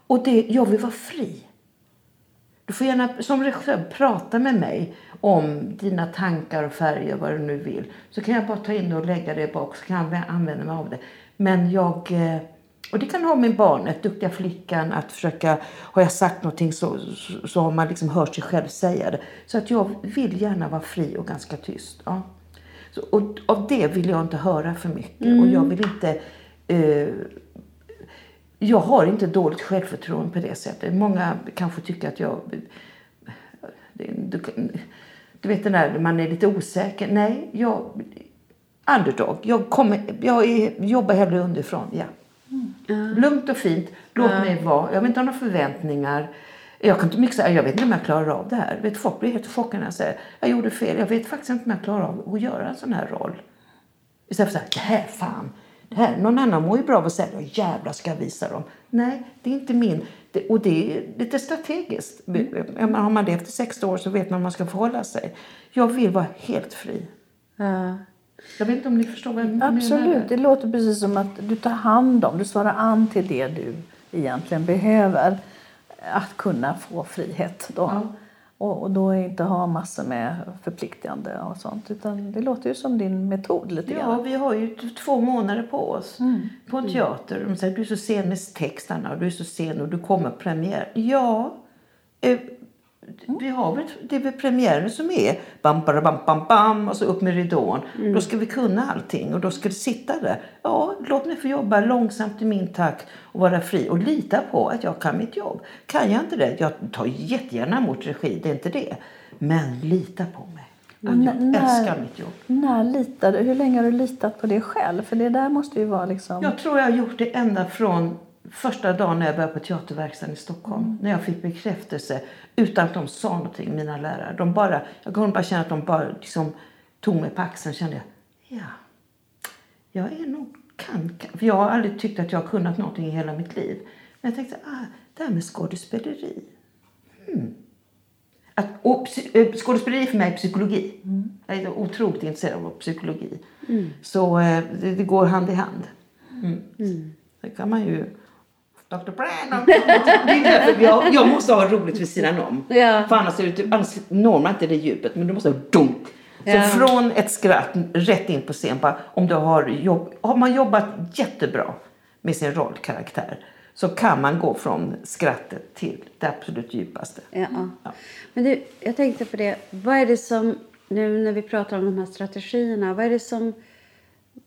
Speaker 3: Och det, jag vill vara fri. Du får gärna som regissör prata med mig om dina tankar och färger, vad du nu vill. Så kan jag bara ta in och lägga det bak så kan jag använda mig av det. Men jag... eh, Och det kan ha med barnet, duktiga flickan, att försöka... Har jag sagt någonting så, så, så har man liksom hört sig själv säga det. Så att jag vill gärna vara fri och ganska tyst. Ja. Så, och av det vill jag inte höra för mycket. Och jag vill inte... Eh, jag har inte dåligt självförtroende på det sättet. Många kanske tycker att jag... Du, du vet den där man är lite osäker. Nej, jag... Underdog. Jag, kommer, jag är, jobbar hellre underifrån. Ja. Lugnt och fint. Låt mig vara. Jag vill inte ha några förväntningar. Jag kan inte mycket säga, jag vet inte om jag klarar av det här. Vet, folk blir helt chockade när jag säger, jag gjorde fel. Jag vet faktiskt inte om jag klarar av att göra en sån här roll. Istället för att säga, det här fan. Här, någon annan mår ju bra av att säga, "Åh, jävlar ska jag visa dem. Nej, det är inte min. Det, och det är lite strategiskt. Mm. Har man det efter 60 år så vet man hur man ska förhålla sig. Jag vill vara helt fri.
Speaker 1: Ja.
Speaker 3: Jag vet inte om ni förstår vad jag menar.
Speaker 2: Absolut. Det låter precis som att du tar hand om, du svarar an till det du egentligen behöver. Att kunna få frihet då.
Speaker 3: Ja.
Speaker 2: Och, och då inte ha massor med förpliktigande och sånt. Utan det låter ju som din metod lite
Speaker 3: Ja,
Speaker 2: grann.
Speaker 3: vi har ju två månader på oss på en teater. De säger du är så sen med texterna och du är så sen och du kommer premiär. Ja, eh, vi har väl, det är väl premiären som är bam, bam, bam, bam, bam och så upp med ridån. Då ska vi kunna allting och då ska det sitta där. Ja, låt mig få jobba långsamt i min takt och vara fri och lita på att jag kan mitt jobb. Kan jag inte det, jag tar jättegärna emot regi, det är inte det. Men lita på mig. Att jag
Speaker 2: N-
Speaker 3: älskar mitt jobb.
Speaker 2: När litade, hur länge har du litat på det själv? För det där måste ju vara liksom...
Speaker 3: Jag tror jag har gjort det ända från första dagen när jag började på teaterverkstaden i Stockholm. När jag fick bekräftelse utan att de sa någonting, mina lärare. De bara, jag kunde bara känna att de bara liksom tog mig på axeln. kände jag, ja, jag är nog kan, kan. För jag har aldrig tyckt att jag har kunnat någonting i hela mitt liv. Men jag tänkte, ah, det här med skådespeleri. Hmm. Att, och, eh, skådespeleri för mig är psykologi. Jag är otroligt intresserad av psykologi. Så eh, det, det går hand i hand. Mm. Det kan man ju... Dr. Brandon. Det är därför jag, jag måste ha roligt vid sidan om.
Speaker 1: Ja.
Speaker 3: För annars, är det, typ- annars når man inte det djupet. Men du måste ha dunk. Så
Speaker 1: Ja.
Speaker 3: från ett skratt rätt in på scen. Bara, om du har, jobb, har man jobbat jättebra med sin rollkaraktär så kan man gå från skrattet till det absolut djupaste.
Speaker 1: Ja. Men du, jag tänkte på det. Vad är det som, nu när vi pratar om de här strategierna, vad är det som,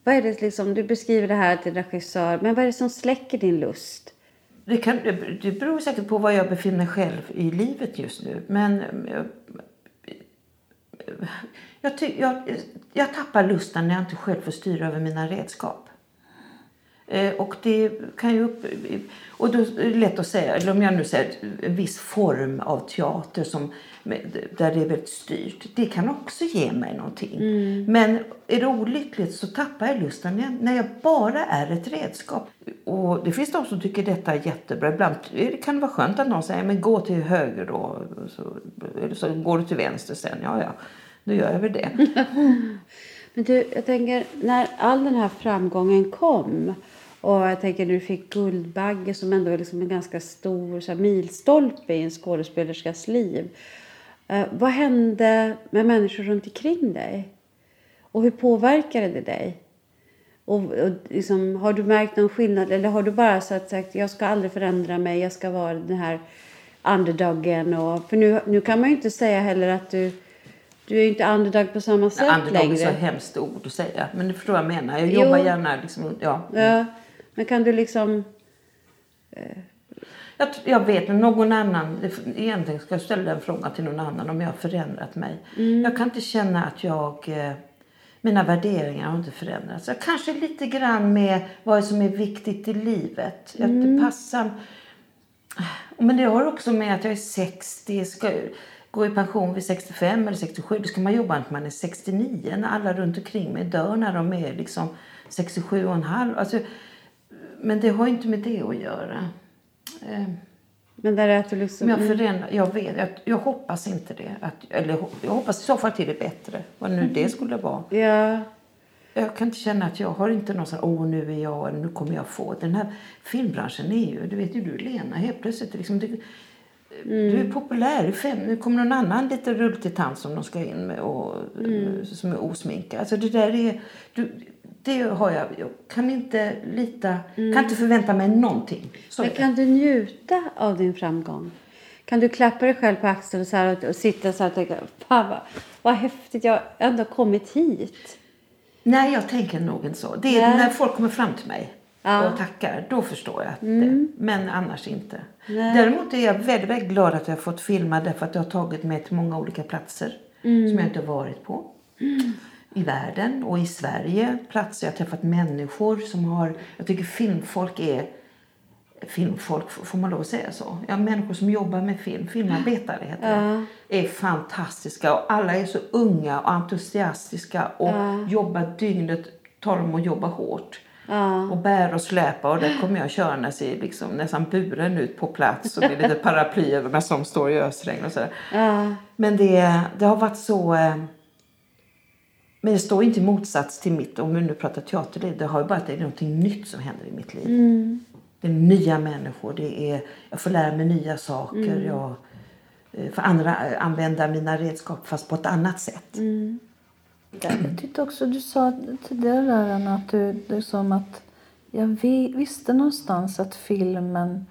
Speaker 1: vad är det liksom, du beskriver det här till regissör, men vad är det som släcker din lust?
Speaker 3: Det, kan, det beror säkert på var jag befinner mig själv i livet just nu. Men eh, jag, jag, jag, jag tappar lusten när jag inte själv får styra över mina redskap. Eh, och det kan ju upp, och då är det lätt att säga, eller om jag nu säger en viss form av teater som, där det är väldigt styrt. Det kan också ge mig någonting. Men är det olyckligt så tappar jag lusten när jag, när jag bara är ett redskap. Och det finns de som tycker detta är jättebra. Ibland det- kan det vara skönt att någon säger men gå till höger då. Så, eller så går du till vänster sen. Ja, ja, då gör jag väl det.
Speaker 1: Men du, jag tänker, när all den här framgången kom och jag tänker när du fick Guldbagge som ändå är liksom en ganska stor så här, milstolpe i en skådespelerskas liv. Eh, vad hände med människor runt omkring dig? Och hur påverkade det dig? Och, och liksom, har du märkt någon skillnad eller har du bara så att sagt jag ska aldrig förändra mig, jag ska vara den här underdogen och för nu, nu kan man ju inte säga heller att du du är inte underdog på samma sätt
Speaker 3: Underdog är
Speaker 1: längre.
Speaker 3: så hemskt ord att säga. Men du förstår vad jag menar. Jag
Speaker 1: Jo.
Speaker 3: jobbar gärna liksom, ja.
Speaker 1: Ja. Men kan du liksom...
Speaker 3: Jag, t- jag vet någon annan, egentligen ska jag ställa den frågan till någon annan om jag har förändrat mig. Jag kan inte känna att jag, eh, mina värderingar har inte förändrats. Jag kanske lite grann med vad som är viktigt i livet. Att det passar. Men det har också med att jag är 60, ska gå i pension vid 65 eller 67. Då ska man jobba när man är 69 när alla runt omkring mig dör när de är liksom 67 och en halv. Alltså, men det har inte med det att göra. Eh,
Speaker 1: Men där är att du liksom...
Speaker 3: om jag förändrar, jag vet, jag, jag hoppas inte det. Att, eller jag hoppas i så fall till det bättre. Vad nu det skulle vara.
Speaker 1: Ja.
Speaker 3: Jag kan inte känna att jag har inte någon sån åh nu är jag, nu kommer jag få. Den här filmbranschen är ju, det vet ju du Lena, helt plötsligt liksom, det, du är populär i fem, nu kommer någon annan lite rultig tant som de ska in med och som är osminkad. Alltså det där är, du, det har jag, jag kan inte lita, kan inte förvänta mig någonting. Så
Speaker 1: Men kan du njuta av din framgång? Kan du klappa dig själv på axeln och, så och, och sitta så här och tänka Fan vad, vad häftigt, jag har ändå kommit hit.
Speaker 3: Nej, jag tänker nog inte så. Det är
Speaker 1: Nej.
Speaker 3: när folk kommer fram till mig
Speaker 1: Ja. Mm.
Speaker 3: och tackar, då förstår jag att det. Men annars inte. Däremot är jag väldigt, väldigt glad att jag har fått filma därför att det har tagit mig till många olika platser
Speaker 1: Mm.
Speaker 3: som jag inte har varit på. I världen och i Sverige. Platser jag har träffat människor som har... Jag tycker filmfolk är... Filmfolk, får man lov att säga så? Ja, människor som jobbar med film, filmarbetare heter det, är fantastiska. Och alla är så unga och entusiastiska och jobbar dygnet, talar om att jobba hårt. Och bär och släpa och där kommer jag körandes i liksom nästan buren ut på plats och med lite paraply över mig som står i ösregn och sådär. Men det, det har varit så... eh, Men det står inte i motsats till mitt, om vi nu pratar teaterliv, det har ju bara att det är någonting nytt som händer i mitt liv. Det är nya människor, det är, jag får lära mig nya saker, jag eh, får andra, använda mina redskap fast på ett annat sätt.
Speaker 2: Jag tyckte också du sa tidigare där Anna, att du, det är som att jag vi, visste någonstans att filmen,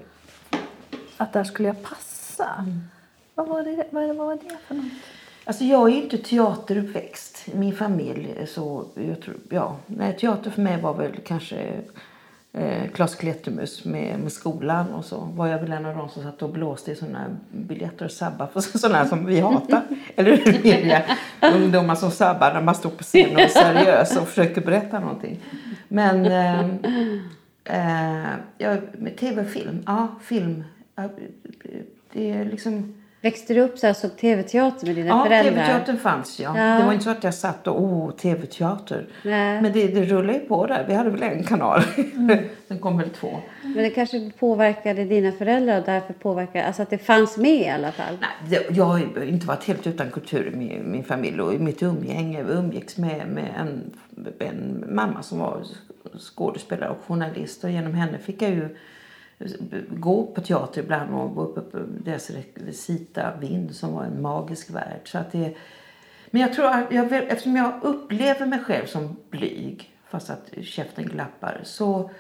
Speaker 2: att där skulle jag passa. Vad, var det, vad, vad var det för något?
Speaker 3: Alltså jag är ju inte teateruppväxt. Min familj är så, jag tror, ja, nej, teater för mig var väl kanske eh, Klas Klättermus med, med skolan och så var jag väl en av de som satt och blåste i sådana biljetter och sabba för sådana som vi hatar. Eller hur? Ungdomar som sabbar när man står på scen och är seriös och försöker berätta någonting. Men eh, eh, ja, tv och film, ja film. Det är liksom
Speaker 1: Växte du upp så här så tv-teater med dina
Speaker 3: Ja,
Speaker 1: föräldrar?
Speaker 3: tv-teatern fanns ja.
Speaker 1: Ja.
Speaker 3: Det var inte så att jag satt och oh, tv-teater. Men det, det rullade ju på där. Vi hade väl en kanal. Sen kom väl två.
Speaker 1: Men det kanske påverkade dina föräldrar och därför påverkade, alltså att det fanns med i alla fall.
Speaker 3: Nej, jag har inte varit helt utan kultur i min, min familj och i mitt umgänge. Vi umgicks med, med en, en mamma som var skådespelare och journalist och genom henne fick jag ju gå på teater ibland och gå uppe på deras rekvisita Vind som var en magisk värld. Så att det, men jag tror att jag, eftersom jag upplever mig själv som blyg fast att käften glappar så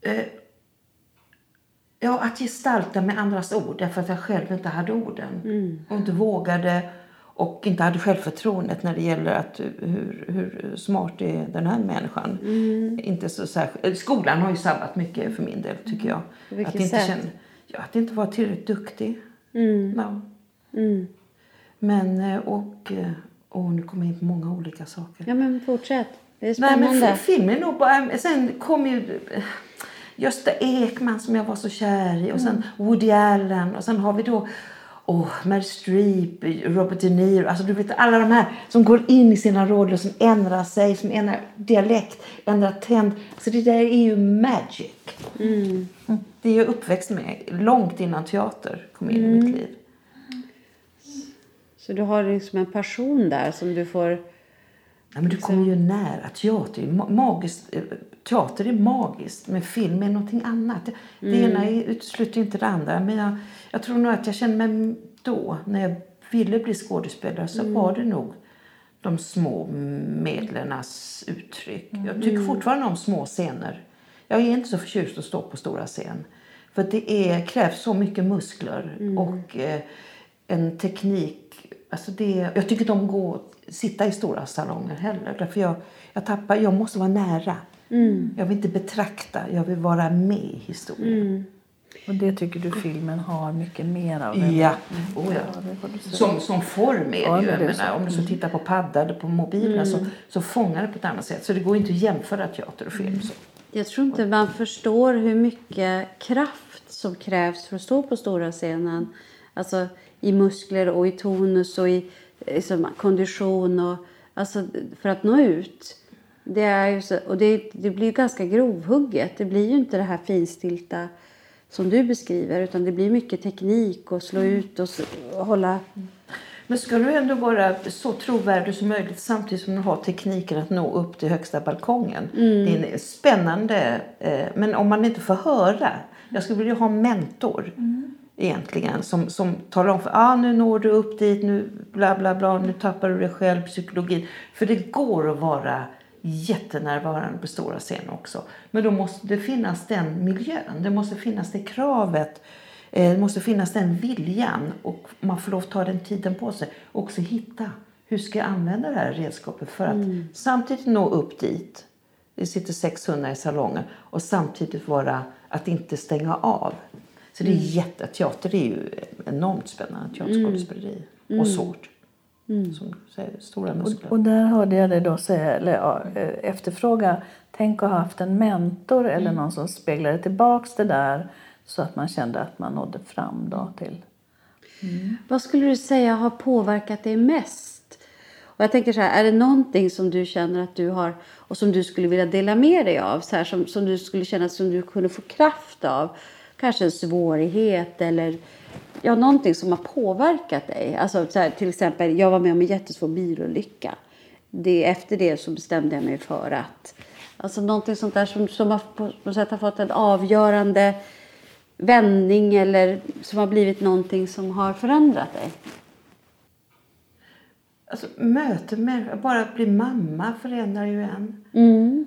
Speaker 3: eh, Ja, att gestalta med andras ord därför att jag själv inte hade orden. Och inte vågade och inte hade självförtroendet när det gäller att hur, hur smart är den här människan. Inte så särskilt, skolan har ju sabbat mycket för min del tycker jag.
Speaker 1: Vilket
Speaker 3: att inte känna, ja, att inte vara tillräckligt duktig.
Speaker 1: Mm.
Speaker 3: Ja.
Speaker 1: Mm.
Speaker 3: Men eh, och, eh, och nu kommer jag in på många olika saker.
Speaker 1: Ja men fortsätt. Det är
Speaker 3: Nej
Speaker 1: spännande.
Speaker 3: men f- filmen nog bara, sen kom ju eh, Gösta Ekman som jag var så kär i och sen Woody Allen och sen har vi då oh, Meryl Streep, Robert De Niro, alltså du vet alla de här som går in i sina roller som ändrar sig, som ändrar dialekt, ändrar tänd. Så det där är ju magic.
Speaker 1: Mm.
Speaker 3: Det är jag uppväxt med, långt innan teater kom in i mitt liv.
Speaker 1: Så du har liksom en passion där som du får...
Speaker 3: Ja, men du kommer ju nära. Teater är ma- magiskt. eh, Teater är magiskt, men film är någonting annat. Det ena är- utesluter inte det andra. Men jag, jag tror nog att jag kände mig då, när jag ville bli skådespelare, så var det nog de små medlernas uttryck. Jag tycker fortfarande om små scener. Jag är inte så förtjust att stå på stora scen. För det är, krävs så mycket muskler och eh, en teknik Alltså det, jag tycker inte om att gå sitta i stora salonger heller. Därför jag, jag, tappar, jag måste vara nära. Jag vill inte betrakta, jag vill vara med i historien.
Speaker 2: Och det tycker du filmen har mycket mer av? eller?
Speaker 3: Ja, oh ja. Som, som form är
Speaker 2: Ja,
Speaker 3: det ju.
Speaker 2: Mm.
Speaker 3: menar, om du så tittar på padda eller på mobilen så, så fångar det på ett annat sätt. Så det går inte att jämföra teater och film.
Speaker 2: Mm.
Speaker 3: Så.
Speaker 1: Jag tror inte man förstår hur mycket kraft som krävs för att stå på stora scenen. Alltså i muskler och i tonus och i liksom, kondition och alltså för att nå ut. Det, är ju så, och det, det blir ju ganska grovhugget. Det blir ju inte det här finstilta som du beskriver utan det blir mycket teknik och slå ut och, och hålla...
Speaker 3: Men ska du ändå vara så trovärdig som möjligt samtidigt som du har tekniken att nå upp till högsta balkongen. Det är spännande, eh, men om man inte får höra. Jag skulle vilja ha en mentor egentligen som, som talar om för ah, nu når du upp dit, nu bla bla bla, nu tappar du dig själv, psykologin. För det går att vara jättenärvarande på stora scener också. Men då måste det finnas den miljön, det måste finnas det kravet. Eh, Det måste finnas den viljan och man får lov att ta den tiden på sig. Och också hitta hur ska jag använda det här redskapet för att samtidigt nå upp dit. Det sitter 600 i salongen och samtidigt vara att inte stänga av. Så det är jätte, teater är ju enormt spännande teaterskådespeleri och svårt. Som du säger, stora muskler.
Speaker 2: Och där hörde jag dig då säga, eller ja, eh, efterfråga, tänk att ha haft en mentor eller någon som speglade tillbaks det där så att man kände att man nådde fram då till...
Speaker 1: Vad skulle du säga har påverkat dig mest? Och jag tänker så här, är det någonting som du känner att du har och som du skulle vilja dela med dig av? Så här, som, som du skulle känna som du kunde få kraft av? Kanske en svårighet eller ja, någonting som har påverkat dig. Alltså, så här, till exempel, jag var med om en jättesvår bilolycka. Det, efter det så bestämde jag mig för att... Alltså någonting sånt där som, som har på något sätt har fått en avgörande vändning eller som har blivit någonting som har förändrat dig?
Speaker 3: Alltså, möte med, bara att bli mamma förändrar ju en.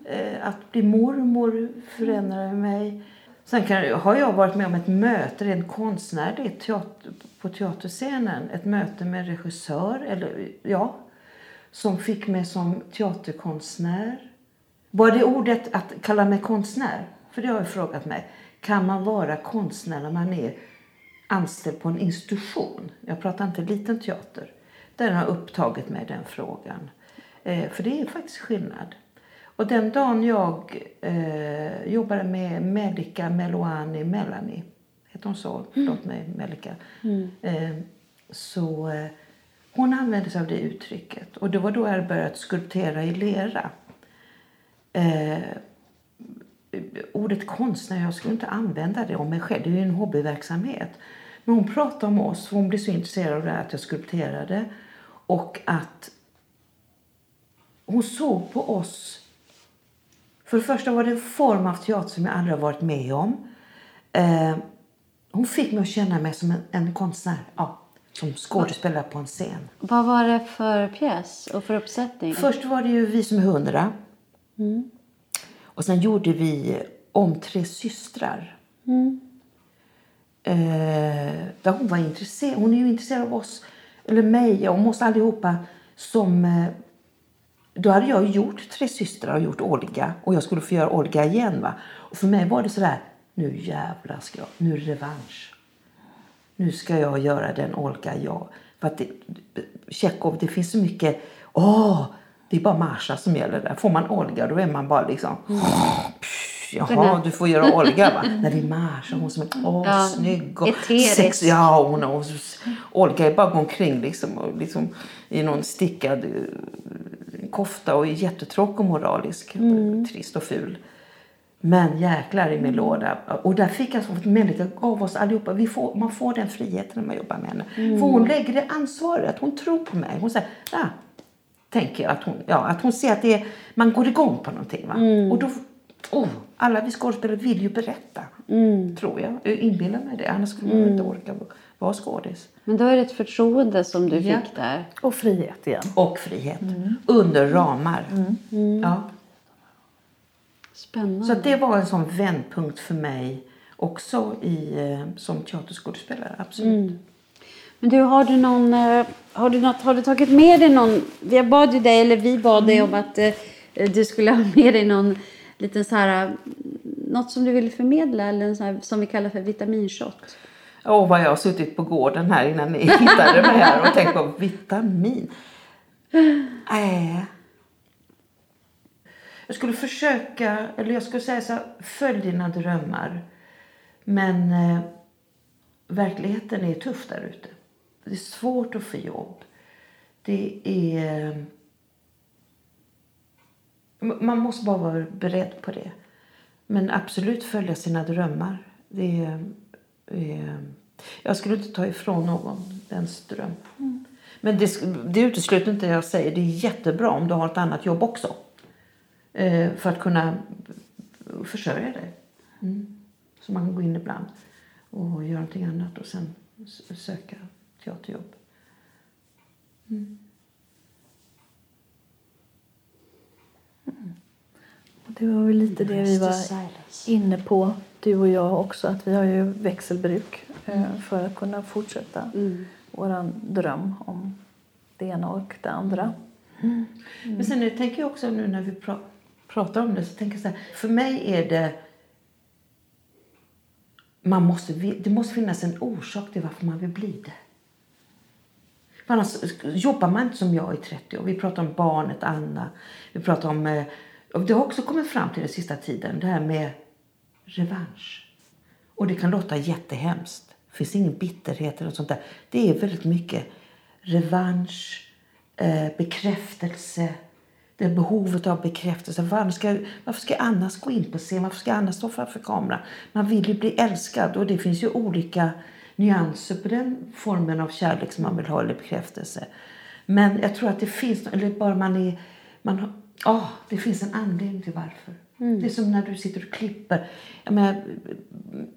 Speaker 3: Eh, att bli mormor förändrar mig. Sen kan, har jag varit med om ett möte rent konstnärligt teater, på teaterscenen. Ett möte med en regissör, eller, ja, som fick mig som teaterkonstnär. Var det ordet att kalla mig konstnär? För det har jag frågat mig. Kan man vara konstnär när man är anställd på en institution? Jag pratar inte liten teater. Den har upptagit mig den frågan. Eh, för det är faktiskt skillnad. Och den dagen jag eh, jobbade med Melika Meloani Melanie, heter hon så? Förlåt mig Melika. Eh, så eh, hon använde sig av det uttrycket. Och det var då jag började skulptera i lera. Eh, ordet konstnär, jag skulle inte använda det om mig själv. Det är ju en hobbyverksamhet. Men hon pratade om oss, hon blev så intresserad av att jag skulpterade. Och att hon såg på oss. För det första var det en form av teater som jag aldrig har varit med om. Eh, hon fick mig att känna mig som en, en konstnär. Ja, som skådespelare på en scen.
Speaker 1: Vad var det för pjäs och för uppsättning?
Speaker 3: Först var det ju Vi som är hundra. Och sen gjorde vi om Tre systrar. Eh, där hon var intresserad. Hon är ju intresserad av oss, eller mig och oss allihopa. Som, eh, då hade jag gjort Tre systrar och gjort Olga. Och jag skulle få göra Olga igen. Va? Och för mig var det sådär, nu jävlar ska jag, nu revansch. Nu ska jag göra den Olga jag. För att det, Tjechov, det finns så mycket, åh, det är bara Marsha som gäller där. Får man Olga då är man bara liksom, jaha du får göra Olga va. Nej det är Marsha, hon som är åh,
Speaker 1: Ja,
Speaker 3: snygg och
Speaker 1: eterisk.
Speaker 3: sex, ja hon och, Olga är bara omkring liksom, och liksom i någon stickad eh, kofta och är jättetråkig och moralisk. Trist och ful. Men jäklar i min låda. Och där fick jag så att människor gav oss allihopa. Vi får, man får den friheten när man jobbar med henne. För hon lägger det ansvaret. Hon tror på mig. Hon säger, ja, tänker jag att hon, ja, att hon ser att det är, man går igång på någonting. Va? Och då, oh, alla vi skådespelare vill ju berätta. Tror jag. Jag inbillar mig det. Annars skulle man inte orka vara skådis.
Speaker 1: Men då är det ett förtroende som du
Speaker 3: Ja.
Speaker 1: fick där.
Speaker 2: Och frihet igen.
Speaker 3: Och frihet. Under ramar. Ja.
Speaker 1: Spännande.
Speaker 3: Så det var en sån vändpunkt för mig också i, eh, som teaterskådespelare. Absolut.
Speaker 1: Men du, har du någon... eh, Har du, något, har du tagit med dig någon... Jag bad ju dig, eller vi bad dig om att eh, du skulle ha med dig någon liten så här... Något som du ville förmedla, eller en sån här, som vi kallar för vitaminshot.
Speaker 3: Åh, oh, vad jag har suttit på gården här innan ni hittade mig här och tänkt på vitamin. Äh. Jag skulle försöka, eller jag skulle säga så här, följ dina drömmar. Men eh, verkligheten är tuff där ute. Det är svårt att få jobb. Det är... Eh, man måste bara vara beredd på det. Men absolut följa sina drömmar. Det är, är, jag skulle inte ta ifrån någon dens dröm. Men det, det utesluter inte jag säger. Det är jättebra om du har ett annat jobb också. Eh, för att kunna försörja dig. Mm. Så man kan gå in ibland och göra någonting annat och sen söka teaterjobb.
Speaker 2: Och Det var väl lite det vi var inne på, du och jag också, att vi har ju växelbruk eh, för att kunna fortsätta
Speaker 1: Mm.
Speaker 2: våran dröm om det ena och det andra.
Speaker 3: Men sen är- tänker jag också nu när vi pra- pratar om det så tänker jag så här, för mig är det man måste, det måste finnas en orsak till varför man vill bli det. För annars jobbar man inte som jag i 30 år. Vi pratar om barnet Anna. Vi pratar om, eh, det har också kommit fram till den sista tiden, det här med revansch. Och det kan låta jättehemskt. Det finns ingen bitterhet eller något sånt där. Det är väldigt mycket revansch, eh, bekräftelse. Det är behovet av bekräftelse. Varför ska, varför ska jag annars gå in på scen? Varför ska jag annars stå framför kameran? Man vill ju bli älskad och det finns ju olika nyanser på den formen av kärlek som man vill ha eller bekräftelse. Men jag tror att det finns, eller bara man är, man oh, det finns en anledning till varför. Mm. Det är som när du sitter och klipper. Jag menar,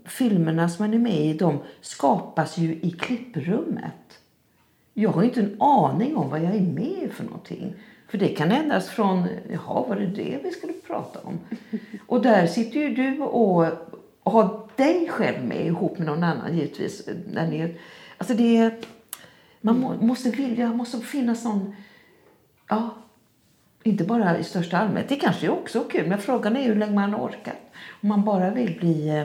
Speaker 3: filmerna som man är med i, de skapas ju i klipprummet. Jag har inte en aning om vad jag är med i för någonting. För det kan ändras från, jaha var det det vi skulle prata om? Och där sitter ju du och, och har dig själv med ihop med någon annan givetvis. När ni, alltså det är, man må, måste vilja, måste finnas någon, ja, inte bara i största allmänhet. Det kanske är också kul, men frågan är hur länge man orkar. Om man bara vill bli, eh,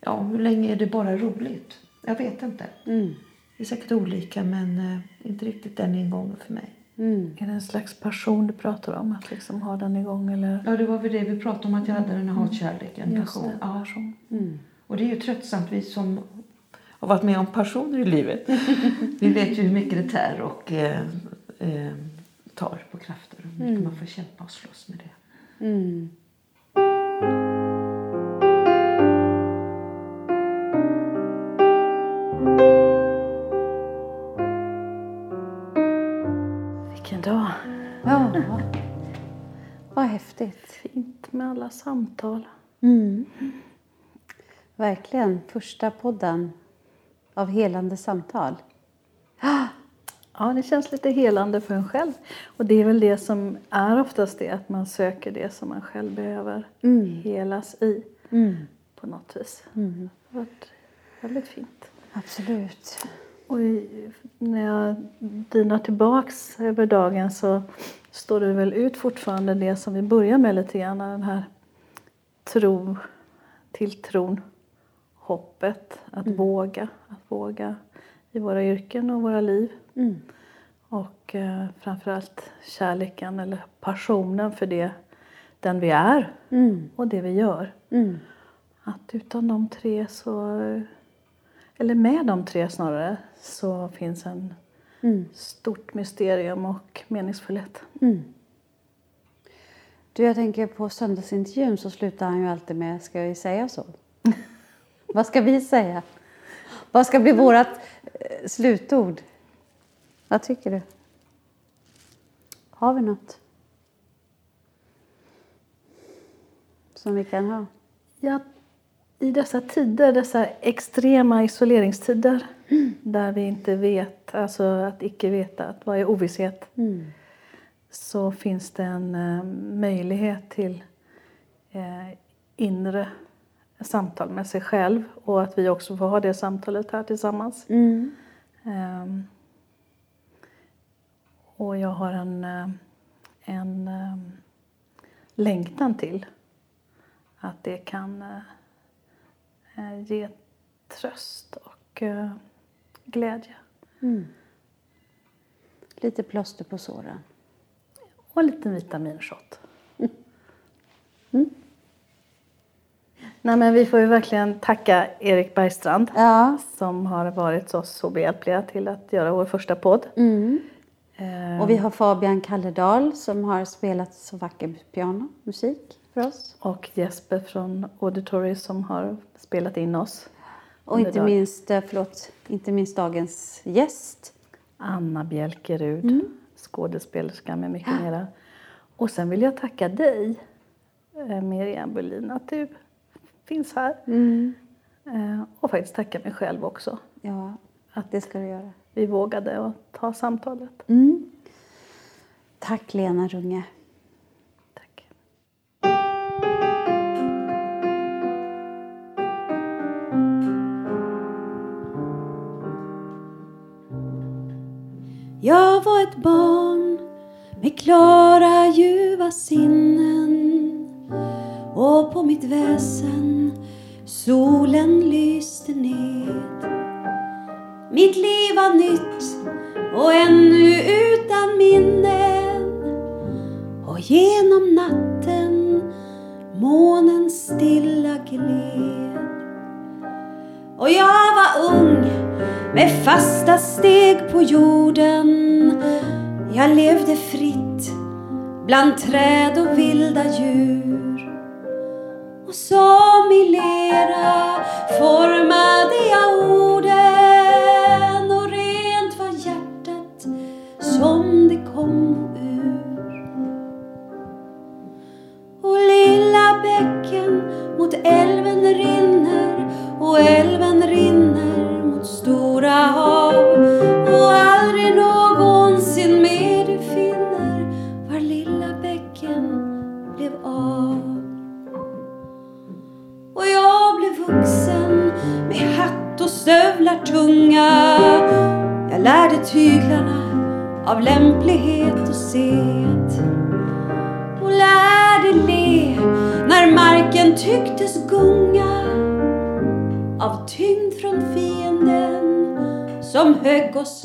Speaker 3: ja hur länge är det bara roligt? Jag vet inte.
Speaker 1: Mm.
Speaker 3: Det är säkert olika men eh, inte riktigt den ingången för mig.
Speaker 1: Mm.
Speaker 2: Är det en slags passion du pratar om? Att liksom ha den igång? Eller?
Speaker 3: Ja, det var väl det vi pratade om att jag hade den här hatkärleken,
Speaker 2: Just
Speaker 3: passion.
Speaker 2: det,
Speaker 3: Ja.
Speaker 2: passion.
Speaker 1: Mm.
Speaker 3: Och det är ju tröttsamt vi som har varit med om passioner i livet. vi vet ju hur mycket det tär och eh, eh, tar på krafter. Mycket man får kämpa och slåss med det.
Speaker 1: Mm.
Speaker 2: Vilken dag!
Speaker 1: Ja, vad häftigt.
Speaker 2: Fint med alla samtal.
Speaker 1: Mm. Verkligen. Första podden av helande samtal.
Speaker 2: Ja, det känns lite helande för en själv. Och det är väl det som är oftast det, att man söker det som man själv behöver
Speaker 1: Mm.
Speaker 2: helas i
Speaker 1: Mm.
Speaker 2: på något vis.
Speaker 1: Mm.
Speaker 2: Det har varit väldigt fint.
Speaker 1: Absolut.
Speaker 2: Och i- när jag dynar tillbaks över dagen så står det väl ut fortfarande det som vi börjar med lite grann, den här tro, tilltron, hoppet, att våga, att våga i våra yrken och våra liv.
Speaker 1: Mm.
Speaker 2: Och eh, framförallt kärleken eller passionen för det, den vi är
Speaker 1: Mm.
Speaker 2: och det vi gör.
Speaker 1: Mm.
Speaker 2: Att utan de tre så, eller med de tre snarare, så finns en
Speaker 1: Mm.
Speaker 2: stort mysterium och meningsfullhet.
Speaker 1: Mm. Du, jag tänker på söndagsintervjun så slutar han ju alltid med Ska vi säga så? Vad ska vi säga? Vad ska bli vårt eh, slutord? Vad tycker du? Har vi något? Som vi kan ha?
Speaker 2: Ja, I dessa tider, dessa extrema isoleringstider där vi inte vet, alltså att icke veta, att vad är ovisshet?
Speaker 1: Mm.
Speaker 2: så finns det en eh, möjlighet till eh, inre samtal med sig själv och att vi också får ha det samtalet här tillsammans.
Speaker 1: Mm.
Speaker 2: Ehm, och jag har en, eh, en ehm, längtan till att det kan eh, eh, ge tröst och eh, glädje.
Speaker 1: Lite plåster på såren.
Speaker 2: Och en liten vitaminshot. Nej, men vi får ju verkligen tacka Erik Bergstrand
Speaker 1: Ja.
Speaker 2: som har varit oss så behjälpliga till att göra vår första podd. Eh,
Speaker 1: Och vi har Fabian Kalledal som har spelat så vacker pianomusik för oss.
Speaker 2: och Jesper från Auditory som har spelat in oss.
Speaker 1: Och inte
Speaker 2: dagen.
Speaker 1: minst, eh, förlåt, inte minst dagens gäst.
Speaker 2: Anna Bjälkerud, skådespelerska med mycket mera. Och sen vill jag tacka dig, eh, Miriam Bulin, att du finns här. Eh, Och faktiskt tacka mig själv också.
Speaker 1: Ja, att det ska du göra.
Speaker 2: Vi vågade att ta samtalet.
Speaker 1: Tack Lena Runge.
Speaker 2: Tack.
Speaker 1: Jag var ett barn med klara ljuva sinnen och på mitt väsen solen lyste ned. Mitt liv var nytt och ännu utan minnen och genom natten månen stilla gled. Och jag var ung med fasta steg på jorden. Jag levde fritt bland träd och vilda djur. Och som i lera formade högg oss